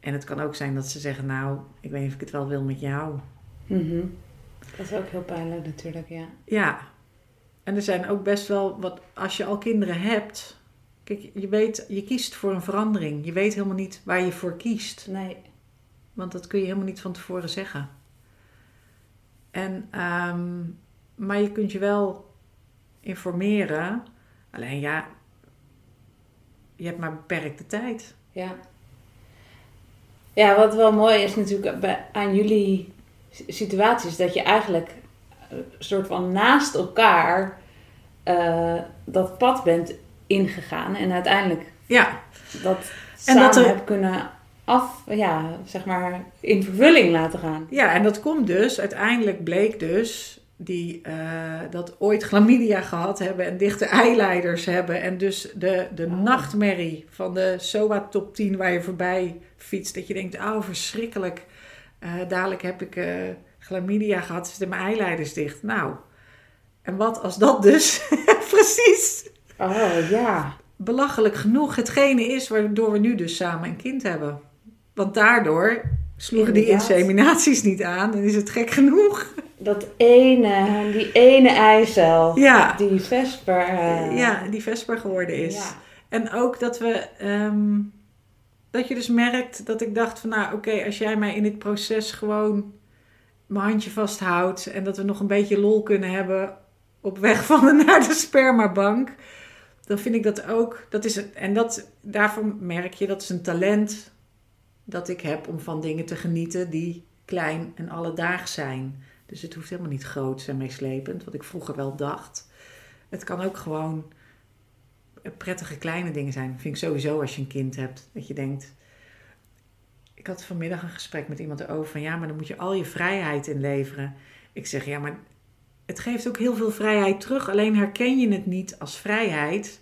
En het kan ook zijn dat ze zeggen nou, ik weet niet of ik het wel wil met jou. Mm-hmm. Dat is ook heel pijnlijk natuurlijk, ja. Ja. En er zijn ook best wel wat, als je al kinderen hebt, kijk, je weet, je kiest voor een verandering. Je weet helemaal niet waar je voor kiest. Nee. Want dat kun je helemaal niet van tevoren zeggen. En, um, maar je kunt je wel informeren. Alleen ja, je hebt maar beperkte tijd. Ja. Ja, wat wel mooi is natuurlijk aan jullie situaties, dat je eigenlijk een soort van naast elkaar uh, dat pad bent ingegaan en uiteindelijk ja. dat en samen dat er... kunnen af, ja, zeg maar, in vervulling laten gaan. Ja, en dat komt dus, uiteindelijk bleek dus die uh, dat ooit chlamydia gehad hebben en dichte eileiders hebben. En dus de, de oh. nachtmerrie van de SOA top 10 waar je voorbij fietst. Dat je denkt, oh verschrikkelijk, uh, dadelijk heb ik uh, chlamydia gehad, zitten mijn eileiders dicht. Nou, en wat als dat dus precies... Oh, ja. Belachelijk genoeg hetgene is waardoor we nu dus samen een kind hebben. Want daardoor sloegen die inseminaties niet aan en is het gek genoeg. Dat ene, die ene eicel, ja. die vesper. Uh... Ja, die vesper geworden is. Ja. En ook dat we, um, dat je dus merkt dat ik dacht van nou oké, als jij mij in dit proces gewoon mijn handje vasthoudt en dat we nog een beetje lol kunnen hebben op weg van de, naar de spermabank, dan vind ik dat ook, dat is en dat, daarvan merk je dat is een talent dat ik heb om van dingen te genieten die klein en alledaags zijn. Dus het hoeft helemaal niet groot en meeslepend, wat ik vroeger wel dacht. Het kan ook gewoon prettige kleine dingen zijn. vind ik sowieso als je een kind hebt. Dat je denkt. Ik had vanmiddag een gesprek met iemand erover van ja, maar dan moet je al je vrijheid inleveren. Ik zeg ja, maar het geeft ook heel veel vrijheid terug. Alleen herken je het niet als vrijheid.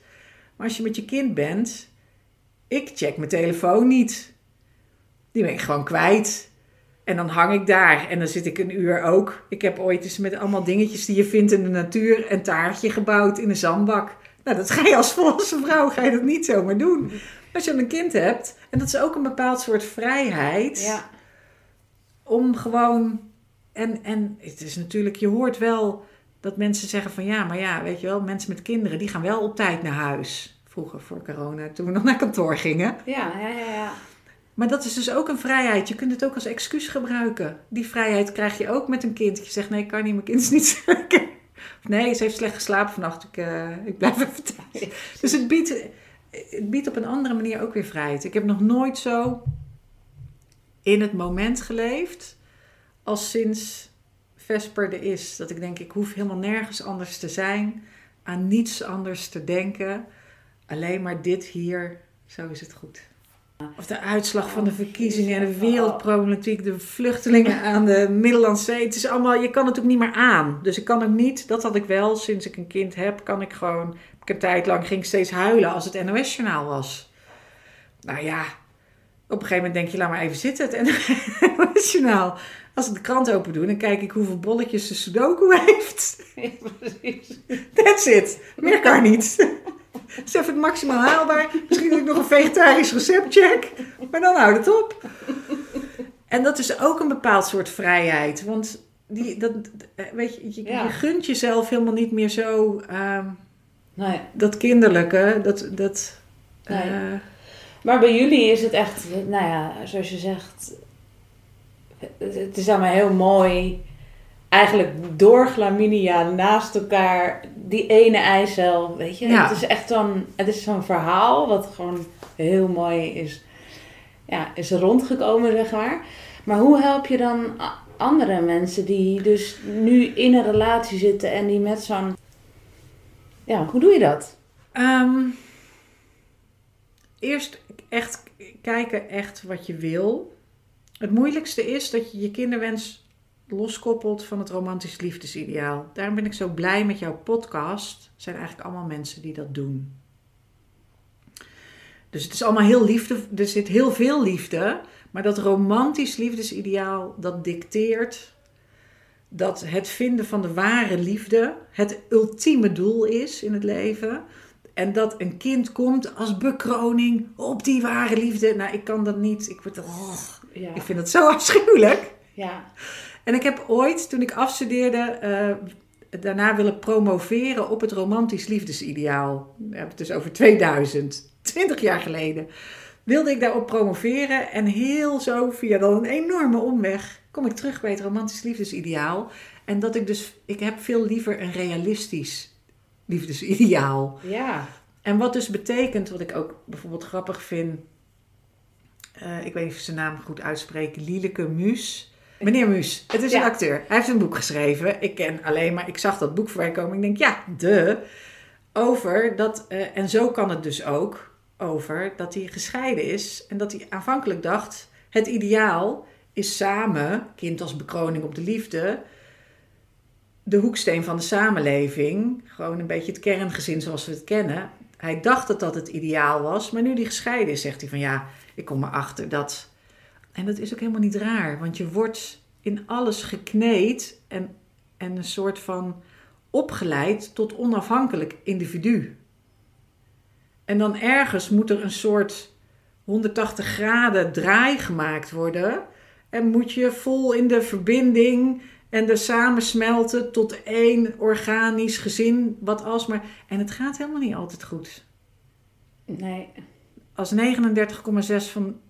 Maar als je met je kind bent, ik check mijn telefoon niet. Die ben ik gewoon kwijt. En dan hang ik daar en dan zit ik een uur ook. Ik heb ooit eens met allemaal dingetjes die je vindt in de natuur een taartje gebouwd in een zandbak. Nou, dat ga je als volwassen vrouw ga je dat niet zomaar doen. Als je een kind hebt, en dat is ook een bepaald soort vrijheid. Ja. om gewoon. En, en het is natuurlijk, je hoort wel dat mensen zeggen van ja, maar ja, weet je wel, mensen met kinderen die gaan wel op tijd naar huis. Vroeger voor corona, toen we nog naar kantoor gingen. Ja, ja, ja. ja. Maar dat is dus ook een vrijheid. Je kunt het ook als excuus gebruiken. Die vrijheid krijg je ook met een kind. Je zegt nee, ik kan niet, mijn kind is niet. Of nee, ze heeft slecht geslapen vannacht, ik, uh, ik blijf even thuis. Dus het biedt, het biedt op een andere manier ook weer vrijheid. Ik heb nog nooit zo in het moment geleefd als sinds Vesper er is. Dat ik denk, ik hoef helemaal nergens anders te zijn, aan niets anders te denken. Alleen maar dit hier, zo is het goed. Of de uitslag van de verkiezingen en de wereldproblematiek, de vluchtelingen aan de Middellandse Zee. Het is allemaal, je kan het ook niet meer aan. Dus ik kan ook niet, dat had ik wel sinds ik een kind heb, kan ik gewoon, ik een tijd lang ging steeds huilen als het NOS-journaal was. Nou ja, op een gegeven moment denk je, laat maar even zitten, het NOS-journaal. Als ik de krant open doe, dan kijk ik hoeveel bolletjes de Sudoku heeft. Ja, precies. That's it. Meer kan niet. Dat is even het maximaal haalbaar. Misschien doe ik nog een vegetarisch recept check. Maar dan houdt het op. En dat is ook een bepaald soort vrijheid. Want die, dat, weet je, je, je gunt jezelf helemaal niet meer zo... Uh, nee. Dat kinderlijke, dat... dat nee. uh, maar bij jullie is het echt, nou ja, zoals je zegt... Het is allemaal heel mooi eigenlijk door Glaminia naast elkaar die ene eicel, weet je. Het is echt zo'n, het is zo'n verhaal wat gewoon heel mooi is, ja, is rondgekomen, zeg maar. Maar hoe help je dan andere mensen die dus nu in een relatie zitten en die met zo'n, ja, hoe doe je dat? Um, eerst echt kijken echt wat je wil. Het moeilijkste is dat je je kinderwens loskoppelt van het romantisch liefdesideaal. Daarom ben ik zo blij met jouw podcast. Het zijn eigenlijk allemaal mensen die dat doen. Dus het is allemaal heel liefde, er zit heel veel liefde, maar dat romantisch liefdesideaal dat dicteert dat het vinden van de ware liefde het ultieme doel is in het leven. En dat een kind komt als bekroning op die ware liefde. Nou, ik kan dat niet. Ik, word, oh, ja. ik vind het zo afschuwelijk. Ja. En ik heb ooit, toen ik afstudeerde, uh, daarna willen promoveren op het romantisch liefdesideaal. We hebben het dus over 2000, 20 jaar geleden. Wilde ik daarop promoveren en heel zo via dan een enorme omweg kom ik terug bij het romantisch liefdesideaal. En dat ik dus, ik heb veel liever een realistisch liefdesideaal. Ja. En wat dus betekent, wat ik ook bijvoorbeeld grappig vind, uh, ik weet niet of ik zijn naam goed uitspreek, Lieleke Muus. Meneer Muus, het is een acteur. Hij heeft een boek geschreven. Ik ken alleen maar, ik zag dat boek voorbij komen. Ik denk, ja, de. Over dat, uh, en zo kan het dus ook, over dat hij gescheiden is. En dat hij aanvankelijk dacht, het ideaal is samen, kind als bekroning op de liefde, de hoeksteen van de samenleving. Gewoon een beetje het kerngezin zoals we het kennen. Hij dacht dat dat het ideaal was, maar nu die gescheiden is, zegt hij van ja, ik kom erachter dat en dat is ook helemaal niet raar, want je wordt in alles gekneed en, en een soort van opgeleid tot onafhankelijk individu. En dan ergens moet er een soort 180 graden draai gemaakt worden. En moet je vol in de verbinding en de samensmelten tot één organisch gezin, wat alsmaar. En het gaat helemaal niet altijd goed. Nee. Als 39,6 van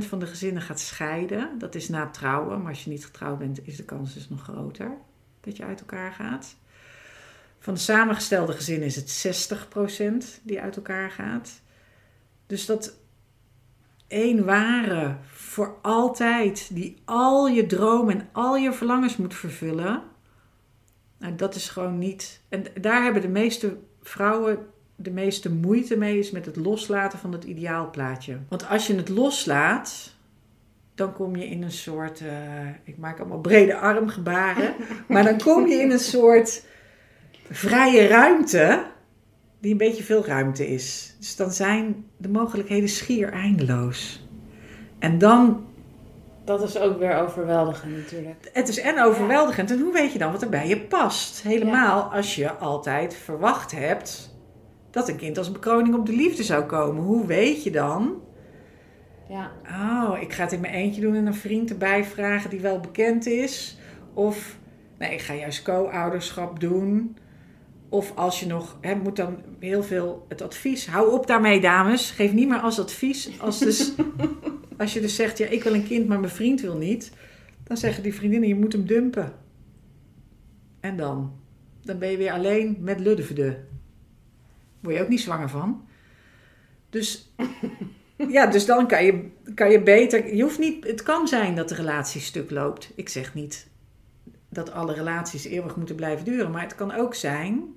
van de gezinnen gaat scheiden. Dat is na trouwen, maar als je niet getrouwd bent, is de kans dus nog groter dat je uit elkaar gaat. Van de samengestelde gezinnen is het 60% die uit elkaar gaat. Dus dat één ware voor altijd, die al je dromen en al je verlangens moet vervullen. Nou, dat is gewoon niet. En daar hebben de meeste vrouwen de meeste moeite mee is met het loslaten van het ideaalplaatje. Want als je het loslaat, dan kom je in een soort, uh, ik maak allemaal brede armgebaren, maar dan kom je in een soort vrije ruimte, die een beetje veel ruimte is. Dus dan zijn de mogelijkheden schier eindeloos. En dan. Dat is ook weer overweldigend natuurlijk. Het is en overweldigend. En hoe weet je dan wat er bij je past? Helemaal als je altijd verwacht hebt dat een kind als bekroning op de liefde zou komen. Hoe weet je dan Ja. Oh, ik ga het in mijn eentje doen en een vriend erbij vragen die wel bekend is. Of, nee, ik ga juist co-ouderschap doen. Of als je nog, hè, moet dan heel veel het advies. Hou op daarmee, dames. Geef niet meer als advies. Als, dus, als je dus zegt, ja, ik wil een kind, maar mijn vriend wil niet. Dan zeggen die vriendinnen, je moet hem dumpen. En dan? Dan ben je weer alleen met luddevede. Word je ook niet zwanger van. Dus ja, dus dan kan je, kan je beter. Je hoeft niet, het kan zijn dat de relatie stuk loopt. Ik zeg niet dat alle relaties eeuwig moeten blijven duren. Maar het kan ook zijn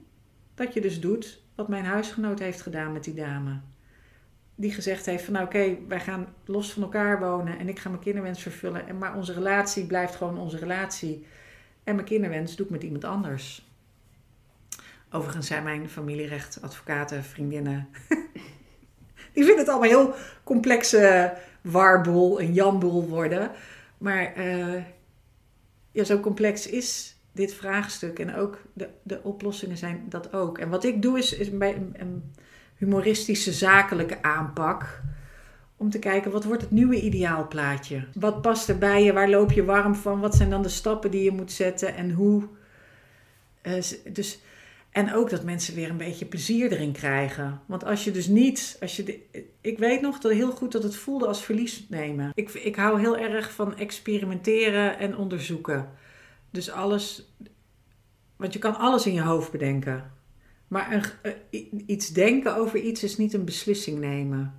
dat je dus doet wat mijn huisgenoot heeft gedaan met die dame. Die gezegd heeft van nou oké, wij gaan los van elkaar wonen en ik ga mijn kinderwens vervullen. En, maar onze relatie blijft gewoon onze relatie. En mijn kinderwens doe ik met iemand anders. Overigens zijn mijn familierecht, advocaten, vriendinnen die vinden het allemaal heel complexe warboel en jamboel worden. Maar uh, ja, zo complex is dit vraagstuk. En ook de, de oplossingen zijn dat ook. En wat ik doe is, is een, humoristische, zakelijke aanpak. Om te kijken, wat wordt het nieuwe ideaalplaatje? Wat past er bij je? Waar loop je warm van? Wat zijn dan de stappen die je moet zetten? En hoe... Uh, dus en ook dat mensen weer een beetje plezier erin krijgen. Want als je dus niet, als je de, ik weet nog dat heel goed dat het voelde als verlies nemen. Ik, ik hou heel erg van experimenteren en onderzoeken. Dus alles, want je kan alles in je hoofd bedenken. Maar een, eh, iets denken over iets is niet een beslissing nemen.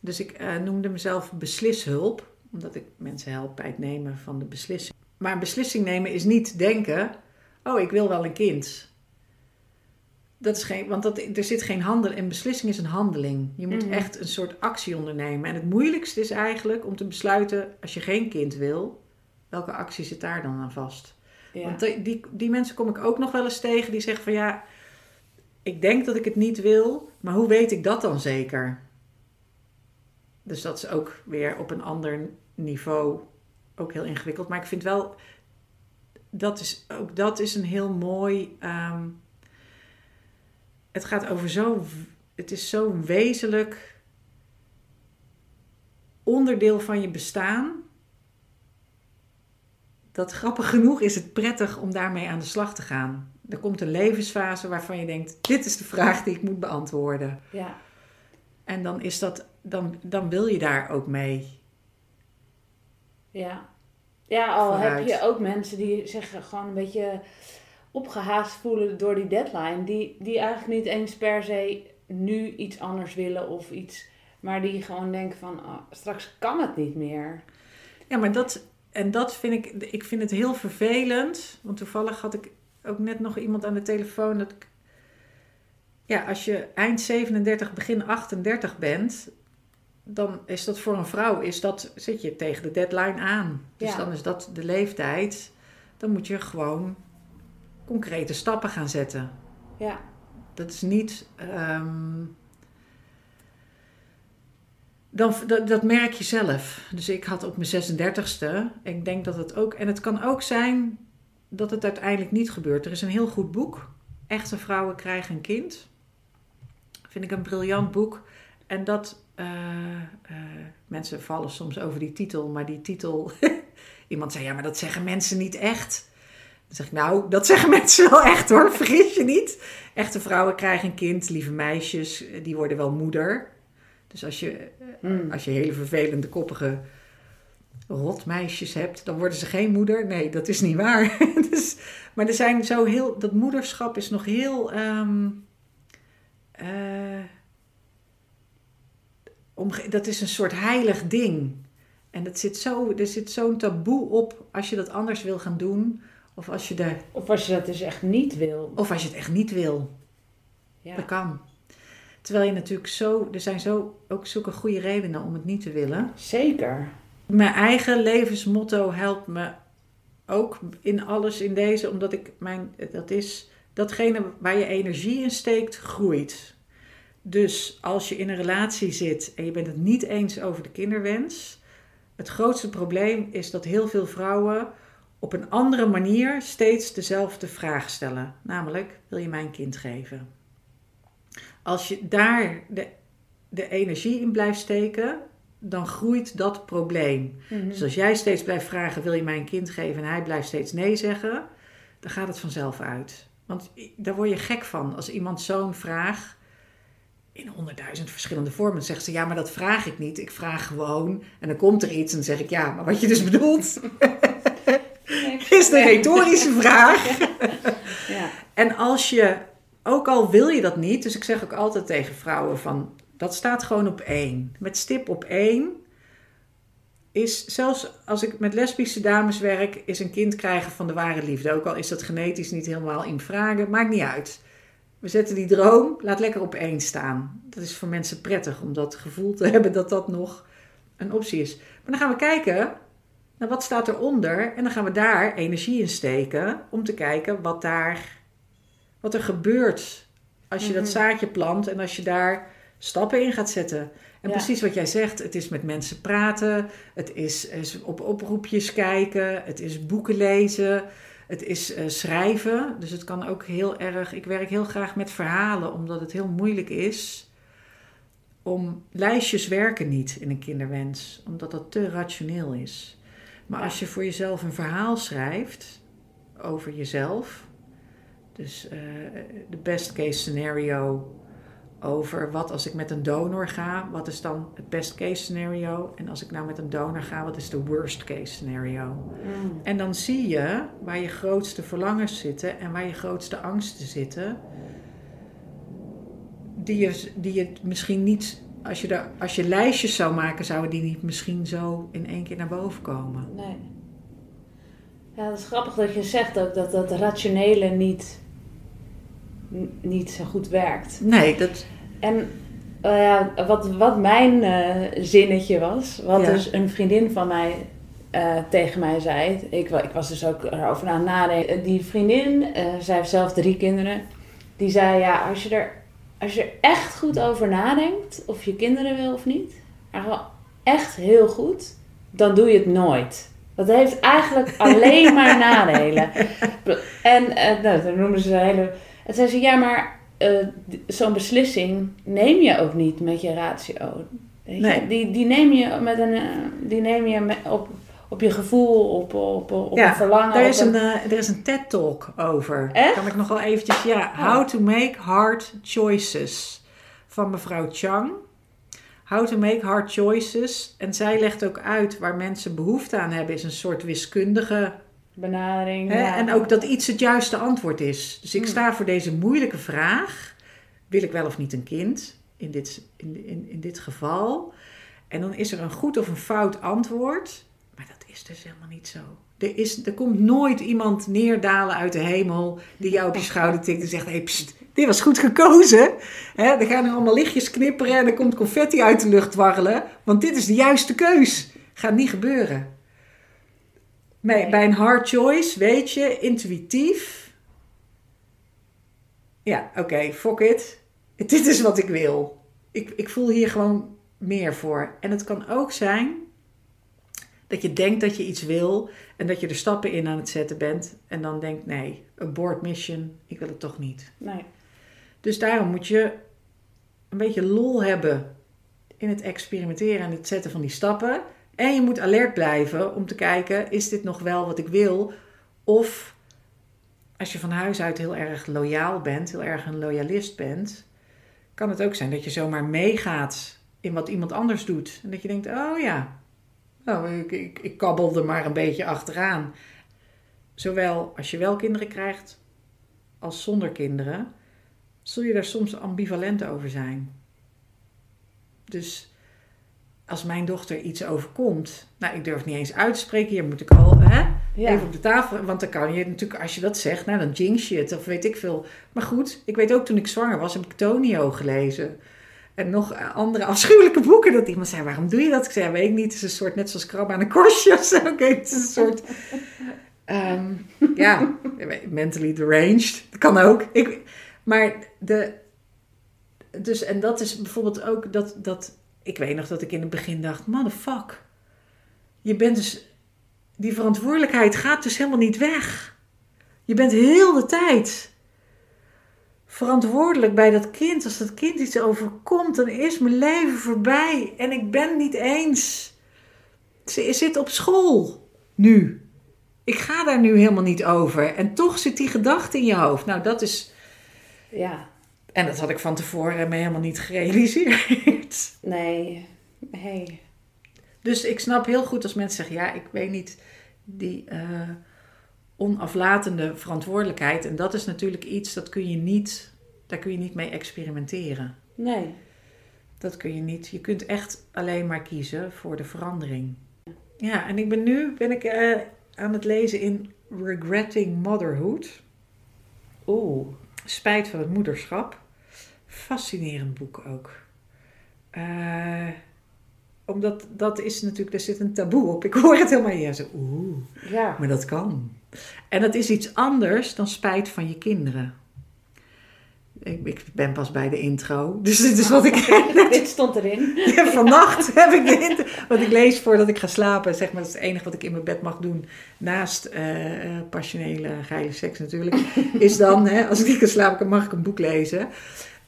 Dus ik uh, noemde mezelf beslishulp, omdat ik mensen help bij het nemen van de beslissing. Maar een beslissing nemen is niet denken: oh, ik wil wel een kind. Dat is geen, want dat, er zit geen handel. Een beslissing is een handeling. Je moet Mhm. echt een soort actie ondernemen. En het moeilijkste is eigenlijk om te besluiten, als je geen kind wil, welke actie zit daar dan aan vast? Ja. Want die, die, die mensen kom ik ook nog wel eens tegen die zeggen van ja, ik denk dat ik het niet wil, maar hoe weet ik dat dan zeker? Dus dat is ook weer op een ander niveau ook heel ingewikkeld. Maar ik vind wel, dat is, ook dat is een heel mooi. ehm, het gaat over zo. Het is zo'n wezenlijk onderdeel van je bestaan. Dat grappig genoeg is het prettig om daarmee aan de slag te gaan. Er komt een levensfase waarvan je denkt: dit is de vraag die ik moet beantwoorden. ja. En dan is dat, dan, dan wil je daar ook mee. Ja. Ja, al heb je ook mensen die zich gewoon een beetje opgehaast voelen door die deadline. Die, die eigenlijk niet eens per se nu iets anders willen of iets. Maar die gewoon denken van ah, straks kan het niet meer. Ja, maar dat, en dat vind ik, ik vind het heel vervelend. Want toevallig had ik ook net nog iemand aan de telefoon. Dat ik, ja, als je eind 37, begin 38 bent, dan is dat voor een vrouw, is dat, zit je tegen de deadline aan. Dus Ja. dan is dat de leeftijd. Dan moet je gewoon concrete stappen gaan zetten. Ja. Dat is niet. ehm, dan, dat, dat merk je zelf. Dus ik had op mijn 36ste. Ik denk dat het ook. En het kan ook zijn dat het uiteindelijk niet gebeurt. Er is een heel goed boek. Echte vrouwen krijgen een kind. Vind ik een briljant boek. En dat. eh, eh, mensen vallen soms over die titel, maar die titel. Iemand zei: Ja, maar dat zeggen mensen niet echt. Dan zeg ik: Nou, dat zeggen mensen wel echt hoor. Vergis je niet. Echte vrouwen krijgen een kind, lieve meisjes, eh, die worden wel moeder. Dus als je, eh, Mm. als je hele vervelende, koppige rotmeisjes hebt, dan worden ze geen moeder. Nee, dat is niet waar. dus, maar er zijn zo heel, dat moederschap is nog heel. omge- dat is een soort heilig ding. En dat zit zo, er zit zo'n taboe op als je dat anders wil gaan doen. Of als je, Of als je dat dus echt niet wil. of als je het echt niet wil. Ja. Dat kan. Terwijl je natuurlijk zo, er zijn zo ook zulke goede redenen om het niet te willen. Zeker. Mijn eigen levensmotto helpt me ook in alles in deze, omdat ik mijn, dat is datgene waar je energie in steekt, groeit. Dus als je in een relatie zit en je bent het niet eens over de kinderwens, het grootste probleem is dat heel veel vrouwen op een andere manier steeds dezelfde vraag stellen. Namelijk, wil je mij een kind geven? Als je daar de, de energie in blijft steken, dan groeit dat probleem. Mhm. Dus als jij steeds blijft vragen, wil je mij een kind geven en hij blijft steeds nee zeggen, dan gaat het vanzelf uit. Want daar word je gek van. Als iemand zo'n vraag in honderdduizend verschillende vormen zegt ze, ja, maar dat vraag ik niet. Ik vraag gewoon en dan komt er iets en dan zeg ik, ja, maar wat je dus bedoelt is de retorische vraag. Ja. En als je, ook al wil je dat niet, dus ik zeg ook altijd tegen vrouwen van, dat staat gewoon op één. Met stip op één is, zelfs als ik met lesbische dames werk, is een kind krijgen van de ware liefde. Ook al is dat genetisch niet helemaal in vragen, maakt niet uit. We zetten die droom, laat lekker op één staan. Dat is voor mensen prettig om dat gevoel te hebben dat dat nog een optie is. Maar dan gaan we kijken naar wat staat eronder en dan gaan we daar energie in steken om te kijken wat daar, wat er gebeurt als je dat Mhm. zaadje plant en als je daar stappen in gaat zetten. En Ja. precies wat jij zegt, het is met mensen praten, het is, is op oproepjes kijken, het is boeken lezen, het is eh, schrijven. Dus het kan ook heel erg. Ik werk heel graag met verhalen, omdat het heel moeilijk is om. Lijstjes werken niet in een kinderwens, omdat dat te rationeel is. Maar als je voor jezelf een verhaal schrijft over jezelf, dus eh, de best case scenario over wat als ik met een donor ga, wat is dan het best case scenario? En als ik nou met een donor ga, wat is de worst case scenario? Mm. En dan zie je waar je grootste verlangens zitten en waar je grootste angsten zitten. Die je, die je misschien niet, als je, er, als je lijstjes zou maken, zouden die niet misschien zo in één keer naar boven komen. Nee. Ja, dat is grappig dat je zegt ook dat dat rationele niet, niet zo goed werkt. Nee, dat. En eh, ja, wat, wat mijn eh, zinnetje was, wat Ja. dus een vriendin van mij eh, tegen mij zei. Ik, ik was dus ook erover aan nadenken. Die vriendin, zij heeft zelf drie kinderen, die zei ja, als je er, als je er echt goed over nadenkt, of je kinderen wil of niet, maar gewoon echt heel goed, dan doe je het nooit. Dat heeft eigenlijk alleen maar nadelen. En eh, nou, dan noemen ze een hele. En zei ze, ja, maar eh, zo'n beslissing neem je ook niet met je ratio. Weet je? Nee. Die, die neem je, met een, eh, die neem je met, op, op je gevoel, op, op, op Ja, een verlangen. Daar op is een, eh, er is een TED-talk over. Echt? Kan ik nog wel eventjes... Ja, How to Make Hard Choices. Van mevrouw Chang. How to Make Hard Choices. En zij legt ook uit waar mensen behoefte aan hebben. Is een soort wiskundige... benadering. Hè? ja. En ook dat iets het juiste antwoord is. Dus ik Hmm. sta voor deze moeilijke vraag. Wil ik wel of niet een kind? In dit, in, in, in dit geval. En dan is er een goed of een fout antwoord. Is dus helemaal niet zo. Er, is, er komt nooit iemand neerdalen uit de hemel die jou op je schouder tikt en zegt: hey, pst, dit was goed gekozen. Hè, er gaan er allemaal lichtjes knipperen en er komt confetti uit de lucht warrelen. Want dit is de juiste keus. Gaat niet gebeuren. Nee, Nee. bij een hard choice weet je intuïtief. Ja, oké, fuck it. Dit is wat ik wil. Ik, ik voel hier gewoon meer voor. En het kan ook zijn dat je denkt dat je iets wil en dat je er stappen in aan het zetten bent. En dan denkt: nee, abort mission, ik wil het toch niet. Nee. Dus daarom moet je een beetje lol hebben in het experimenteren en het zetten van die stappen. En je moet alert blijven om te kijken: is dit nog wel wat ik wil? Of als je van huis uit heel erg loyaal bent, heel erg een loyalist bent, kan het ook zijn dat je zomaar meegaat in wat iemand anders doet. En dat je denkt: oh ja, nou, ik, ik, ik kabbel er maar een beetje achteraan. Zowel als je wel kinderen krijgt als zonder kinderen zul je daar soms ambivalent over zijn. Dus als mijn dochter iets overkomt, nou, ik durf niet eens uit te spreken, hier moet ik al hè, Ja. even op de tafel, want dan kan je natuurlijk, als je dat zegt, nou, dan jinx je het of weet ik veel. Maar goed, ik weet ook toen ik zwanger was, heb ik Tonio gelezen. En nog andere afschuwelijke boeken. Dat iemand zei, waarom doe je dat? Ik zei, weet ik niet. Het is een soort, net zoals krabben aan een korstje of zo. Oké, het is een soort... ehm, ja, mentally deranged. Dat kan ook. Ik, maar de... Dus, en dat is bijvoorbeeld ook dat, dat... Ik weet nog dat ik in het begin dacht, motherfuck. Je bent dus... Die verantwoordelijkheid gaat dus helemaal niet weg. Je bent heel de tijd verantwoordelijk bij dat kind. Als dat kind iets overkomt, dan is mijn leven voorbij. En ik ben niet eens. Ze zit op school nu. Ik ga daar nu helemaal niet over. En toch zit die gedachte in je hoofd. Nou, dat is. Ja. En dat had ik van tevoren me helemaal niet gerealiseerd. Nee. Hey. Dus ik snap heel goed als mensen zeggen: ja, ik weet niet die uh, onaflatende verantwoordelijkheid. En dat is natuurlijk iets dat kun je niet, daar kun je niet mee experimenteren. Nee. Dat kun je niet. Je kunt echt alleen maar kiezen voor de verandering. Ja, en ik ben nu ben ik, uh, aan het lezen in Regretting Motherhood. Oeh. Spijt van het moederschap. Fascinerend boek ook. Uh, omdat dat is natuurlijk, daar zit een taboe op. Ik hoor het helemaal hier. Zo, oeh, ja. maar dat kan. En dat is iets anders dan spijt van je kinderen. Ik, ik ben pas bij de intro, dus dit is wat ik... dit stond erin. Ja, vannacht heb ik de intro, wat ik lees voordat ik ga slapen. Zeg maar, dat is het enige wat ik in mijn bed mag doen. Naast uh, passionele geile seks natuurlijk. Is dan, hè, als ik niet kan slapen, mag ik een boek lezen.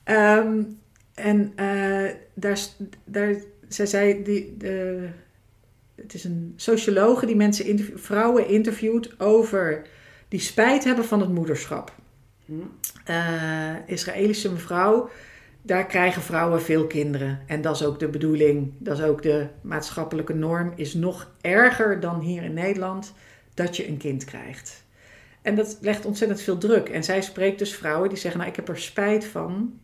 Um, en uh, daar... daar zij zei, die, de, het is een sociologe die mensen interview, vrouwen interviewt over die spijt hebben van het moederschap. Uh, Israëlische mevrouw, daar krijgen vrouwen veel kinderen. En dat is ook de bedoeling, dat is ook de maatschappelijke norm, is nog erger dan hier in Nederland dat je een kind krijgt. En dat legt ontzettend veel druk. En zij spreekt dus vrouwen die zeggen: Nou, ik heb er spijt van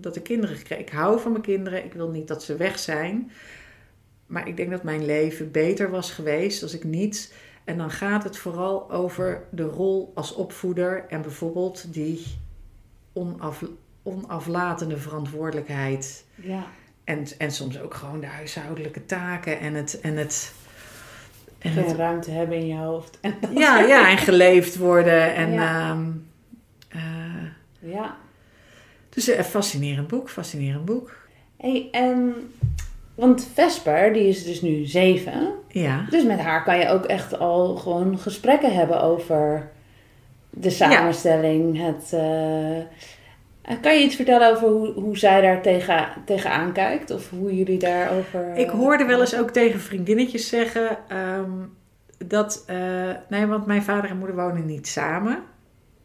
dat ik kinderen gekregen. Ik hou van mijn kinderen. Ik wil niet dat ze weg zijn. Maar ik denk dat mijn leven beter was geweest als ik niet. En dan gaat het vooral over de rol als opvoeder en bijvoorbeeld die onaf, onaflatende verantwoordelijkheid. Ja. En, en soms ook gewoon de huishoudelijke taken en het. En het en Geen het, ruimte hebben in je hoofd. En ja, ja, en geleefd worden. En, ja. Um, uh, ja. Dus een fascinerend boek, fascinerend boek. Hey, en, want Vesper, die is dus nu zeven. Ja. Dus met haar kan je ook echt al gewoon gesprekken hebben over de samenstelling. Ja. Het, uh, kan je iets vertellen over hoe, hoe zij daar tegen, tegenaan kijkt? Of hoe jullie daarover... Ik hoorde wel eens ook tegen vriendinnetjes zeggen... Um, dat... Uh, nee, want mijn vader en moeder wonen niet samen.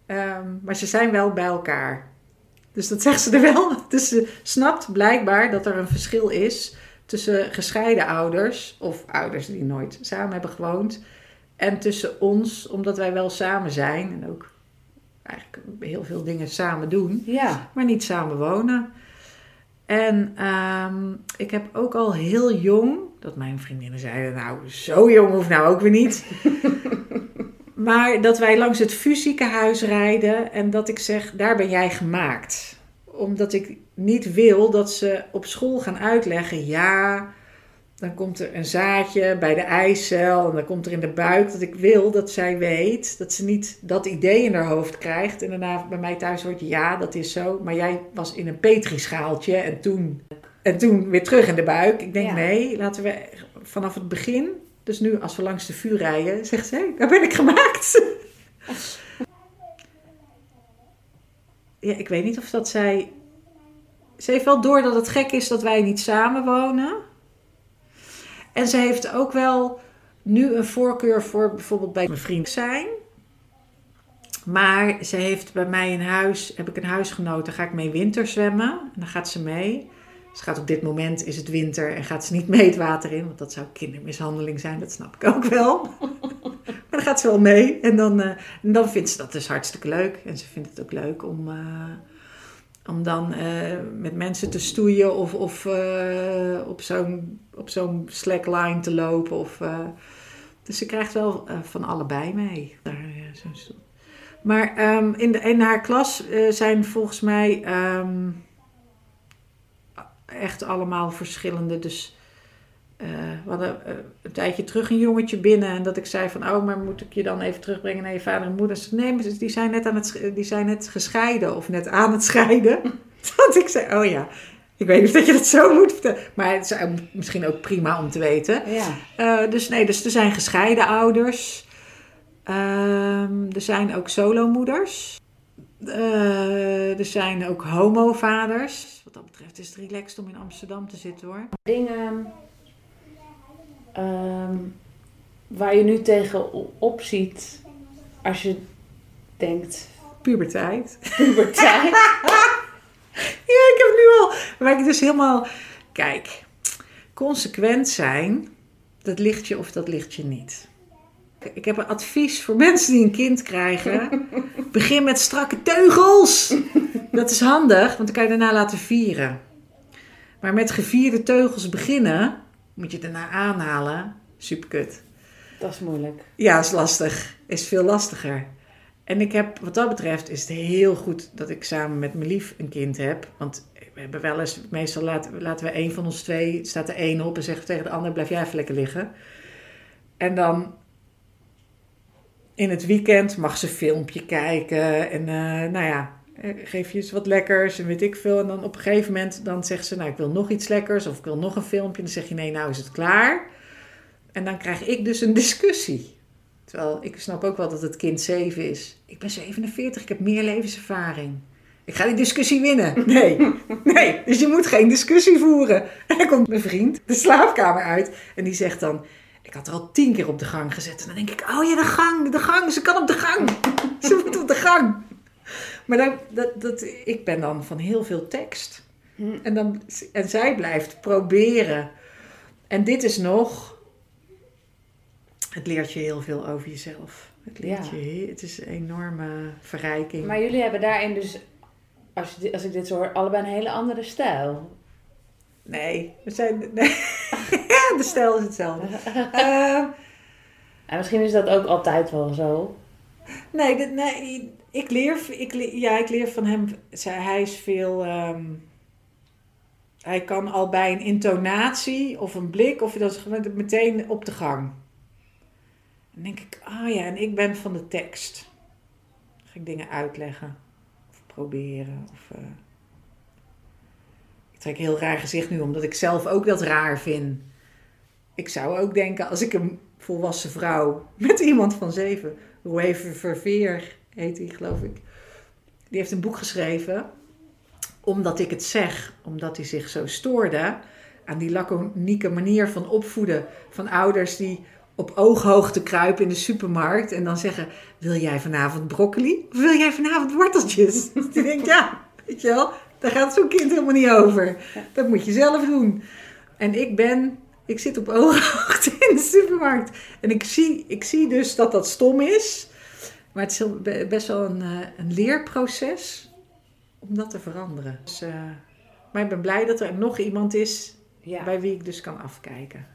Um, maar ze zijn wel bij elkaar. Dus dat zegt ze er wel. Dus ze snapt blijkbaar dat er een verschil is tussen gescheiden ouders, of ouders die nooit samen hebben gewoond, en tussen ons, omdat wij wel samen zijn en ook eigenlijk heel veel dingen samen doen, ja. maar niet samen wonen. En um, ik heb ook al heel jong, dat mijn vriendinnen zeiden, nou zo jong hoeft nou ook weer niet. Maar dat wij langs het fysiekenhuis rijden en dat ik zeg, daar ben jij gemaakt. Omdat ik niet wil dat ze op school gaan uitleggen, ja, dan komt er een zaadje bij de eicel en dan komt er in de buik. Dat ik wil dat zij weet, dat ze niet dat idee in haar hoofd krijgt. En daarna bij mij thuis hoort, ja, dat is zo. Maar jij was in een petrischaaltje en toen, en toen weer terug in de buik. Ik denk, ja. nee, laten we vanaf het begin dus nu, als we langs de vuur rijden, zegt ze: hey, daar ben ik gemaakt. ja, ik weet niet of dat zij. Ze heeft wel door dat het gek is dat wij niet samen wonen. En ze heeft ook wel nu een voorkeur voor bijvoorbeeld bij mijn vriend zijn. Maar ze heeft bij mij een huis, heb ik een huisgenoot, daar ga ik mee winterzwemmen. En dan gaat ze mee. Ze gaat op dit moment, is het winter en gaat ze niet mee het water in. Want dat zou kindermishandeling zijn, dat snap ik ook wel. maar dan gaat ze wel mee. En dan, en dan vindt ze dat dus hartstikke leuk. En ze vindt het ook leuk om, uh, om dan uh, met mensen te stoeien of, of op zo'n zo'n slackline te lopen. Of, dus ze krijgt wel van allebei mee. Daar, maar um, in, de, in haar klas zijn volgens mij... Um, echt allemaal verschillende. Dus uh, we hadden uh, een tijdje terug een jongetje binnen. En dat ik zei van, oh, maar moet ik je dan even terugbrengen naar je vader en moeder? Ze, nee, maar die zijn, net aan het, die zijn net gescheiden of net aan het scheiden. dat ik zei, oh ja, ik weet niet of dat je dat zo moet vertellen. Maar het is misschien ook prima om te weten. Ja. Uh, dus nee, dus er zijn gescheiden ouders. er zijn ook solomoeders Eh, er zijn ook homo-vaders. Wat dat betreft is het relaxed om in Amsterdam te zitten hoor. Dingen ehm, waar je nu tegenop ziet als je denkt... Puberteit. Puberteit. ja, ik heb nu al... Waar ik dus helemaal... Kijk, consequent zijn, dat ligt je of dat ligt je niet. Ik heb een advies voor mensen die een kind krijgen. Begin met strakke teugels. Dat is handig, want dan kan je daarna laten vieren. Maar met gevierde teugels beginnen, moet je daarna aanhalen. Superkut. Dat is moeilijk. Ja, is lastig. Is veel lastiger. En ik heb, wat dat betreft, is het heel goed dat ik samen met mijn lief een kind heb. Want we hebben wel eens, meestal laten, laten we een van ons twee, staat er één op en zegt tegen de ander, blijf jij even lekker liggen. En dan in het weekend mag ze een filmpje kijken en uh, nou ja, eh, geef je eens wat lekkers en weet ik veel. En dan op een gegeven moment dan zegt ze, nou ik wil nog iets lekkers of ik wil nog een filmpje. Dan zeg je, nee nou is het klaar. En dan krijg ik dus een discussie. Terwijl ik snap ook wel dat het kind 7 is. Ik ben 47, ik heb meer levenservaring. Ik ga die discussie winnen. Nee, nee. Dus je moet geen discussie voeren. En dan komt mijn vriend de slaapkamer uit en die zegt dan... Ik had er al tien keer op de gang gezet. En dan denk ik, oh ja, de gang, de gang. Ze kan op de gang. Ze moet op de gang. Maar dat, dat, dat, ik ben dan van heel veel tekst. Hm. En, dan, en zij blijft proberen. En dit is nog... Het leert je heel veel over jezelf. Het leert je, het is een enorme verrijking. Maar jullie hebben daarin dus, als, je, als ik dit zo hoor, allebei een hele andere stijl. Nee, we zijn. Nee. de stijl is hetzelfde. Uh, en misschien is dat ook altijd wel zo. Nee, nee ik, leer, ik, ja, ik leer van hem. Hij is veel. Um, hij kan al bij een intonatie of een blik, of dat is meteen op de gang. Dan denk ik, ah ja, en ik ben van de tekst. Dan ga ik dingen uitleggen of proberen. Of, uh, ik trek een heel raar gezicht nu, omdat ik zelf ook dat raar vind ik zou ook denken, als ik een volwassen vrouw met iemand van zeven, Wave Verveer heet hij, geloof ik, die heeft een boek geschreven, omdat ik het zeg, omdat hij zich zo stoorde aan die laconieke manier van opvoeden van ouders die op ooghoogte kruipen in de supermarkt en dan zeggen: Wil jij vanavond broccoli of wil jij vanavond worteltjes? die denkt: Ja, weet je wel, daar gaat zo'n kind helemaal niet over. Dat moet je zelf doen. En ik ben ik zit op ooghoogte in de supermarkt. En ik zie, ik zie dus dat dat stom is. Maar het is best wel een, eh, een leerproces om dat te veranderen. Dus, uh, maar ik ben blij dat er nog iemand is bij wie ik dus kan afkijken.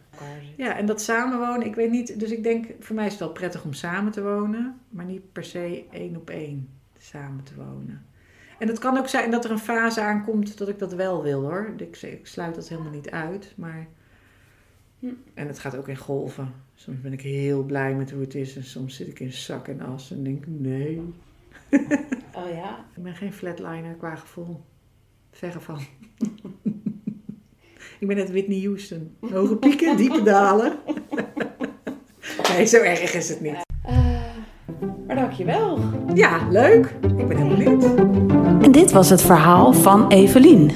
Ja, en dat samenwonen, ik weet niet. Dus ik denk, voor mij is het wel prettig om samen te wonen. Maar niet per se één op één samen te wonen. En het kan ook zijn dat er een fase aankomt dat ik dat wel wil hoor. Ik, ik sluit dat helemaal niet uit. Maar en het gaat ook in golven. Soms ben ik heel blij met hoe het is en soms zit ik in zak en as en denk nee. Oh ja? Ik ben geen flatliner qua gevoel. Verre van. ik ben net Whitney Houston. Hoge pieken, diepe dalen. nee, zo erg is het niet. Uh, maar dankjewel. Ja, leuk. Ik ben heel benieuwd. En dit was het verhaal van Evelien.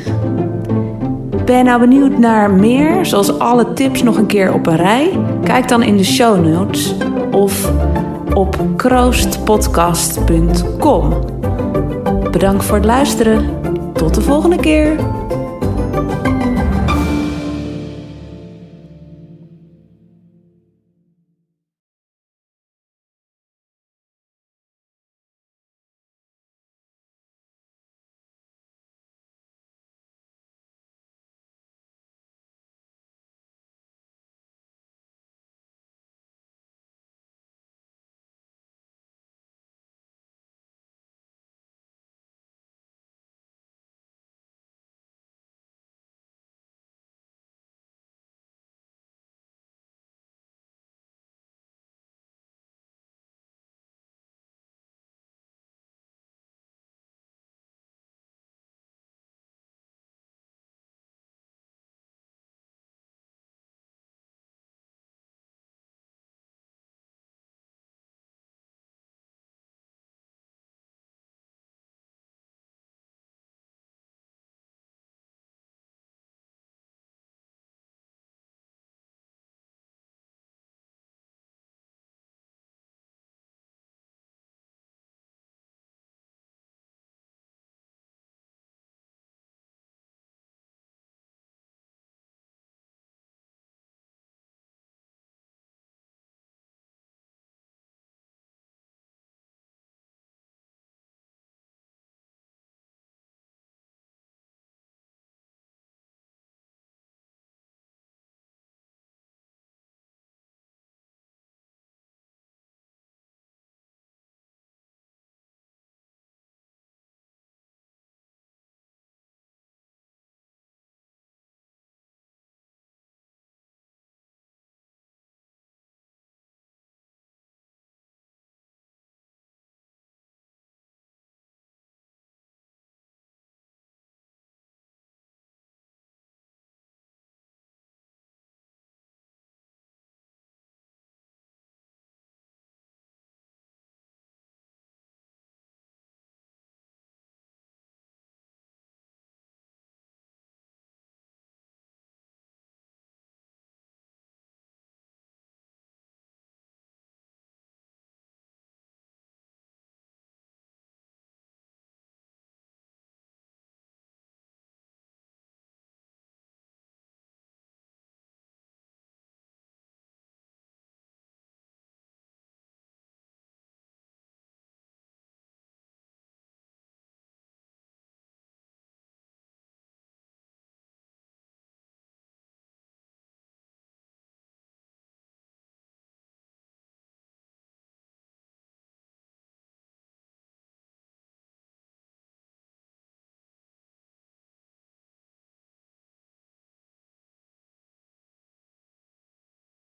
Ben je nou benieuwd naar meer, zoals alle tips nog een keer op een rij? Kijk dan in de show notes of op kroostpodcast.com. Bedankt voor het luisteren. Tot de volgende keer.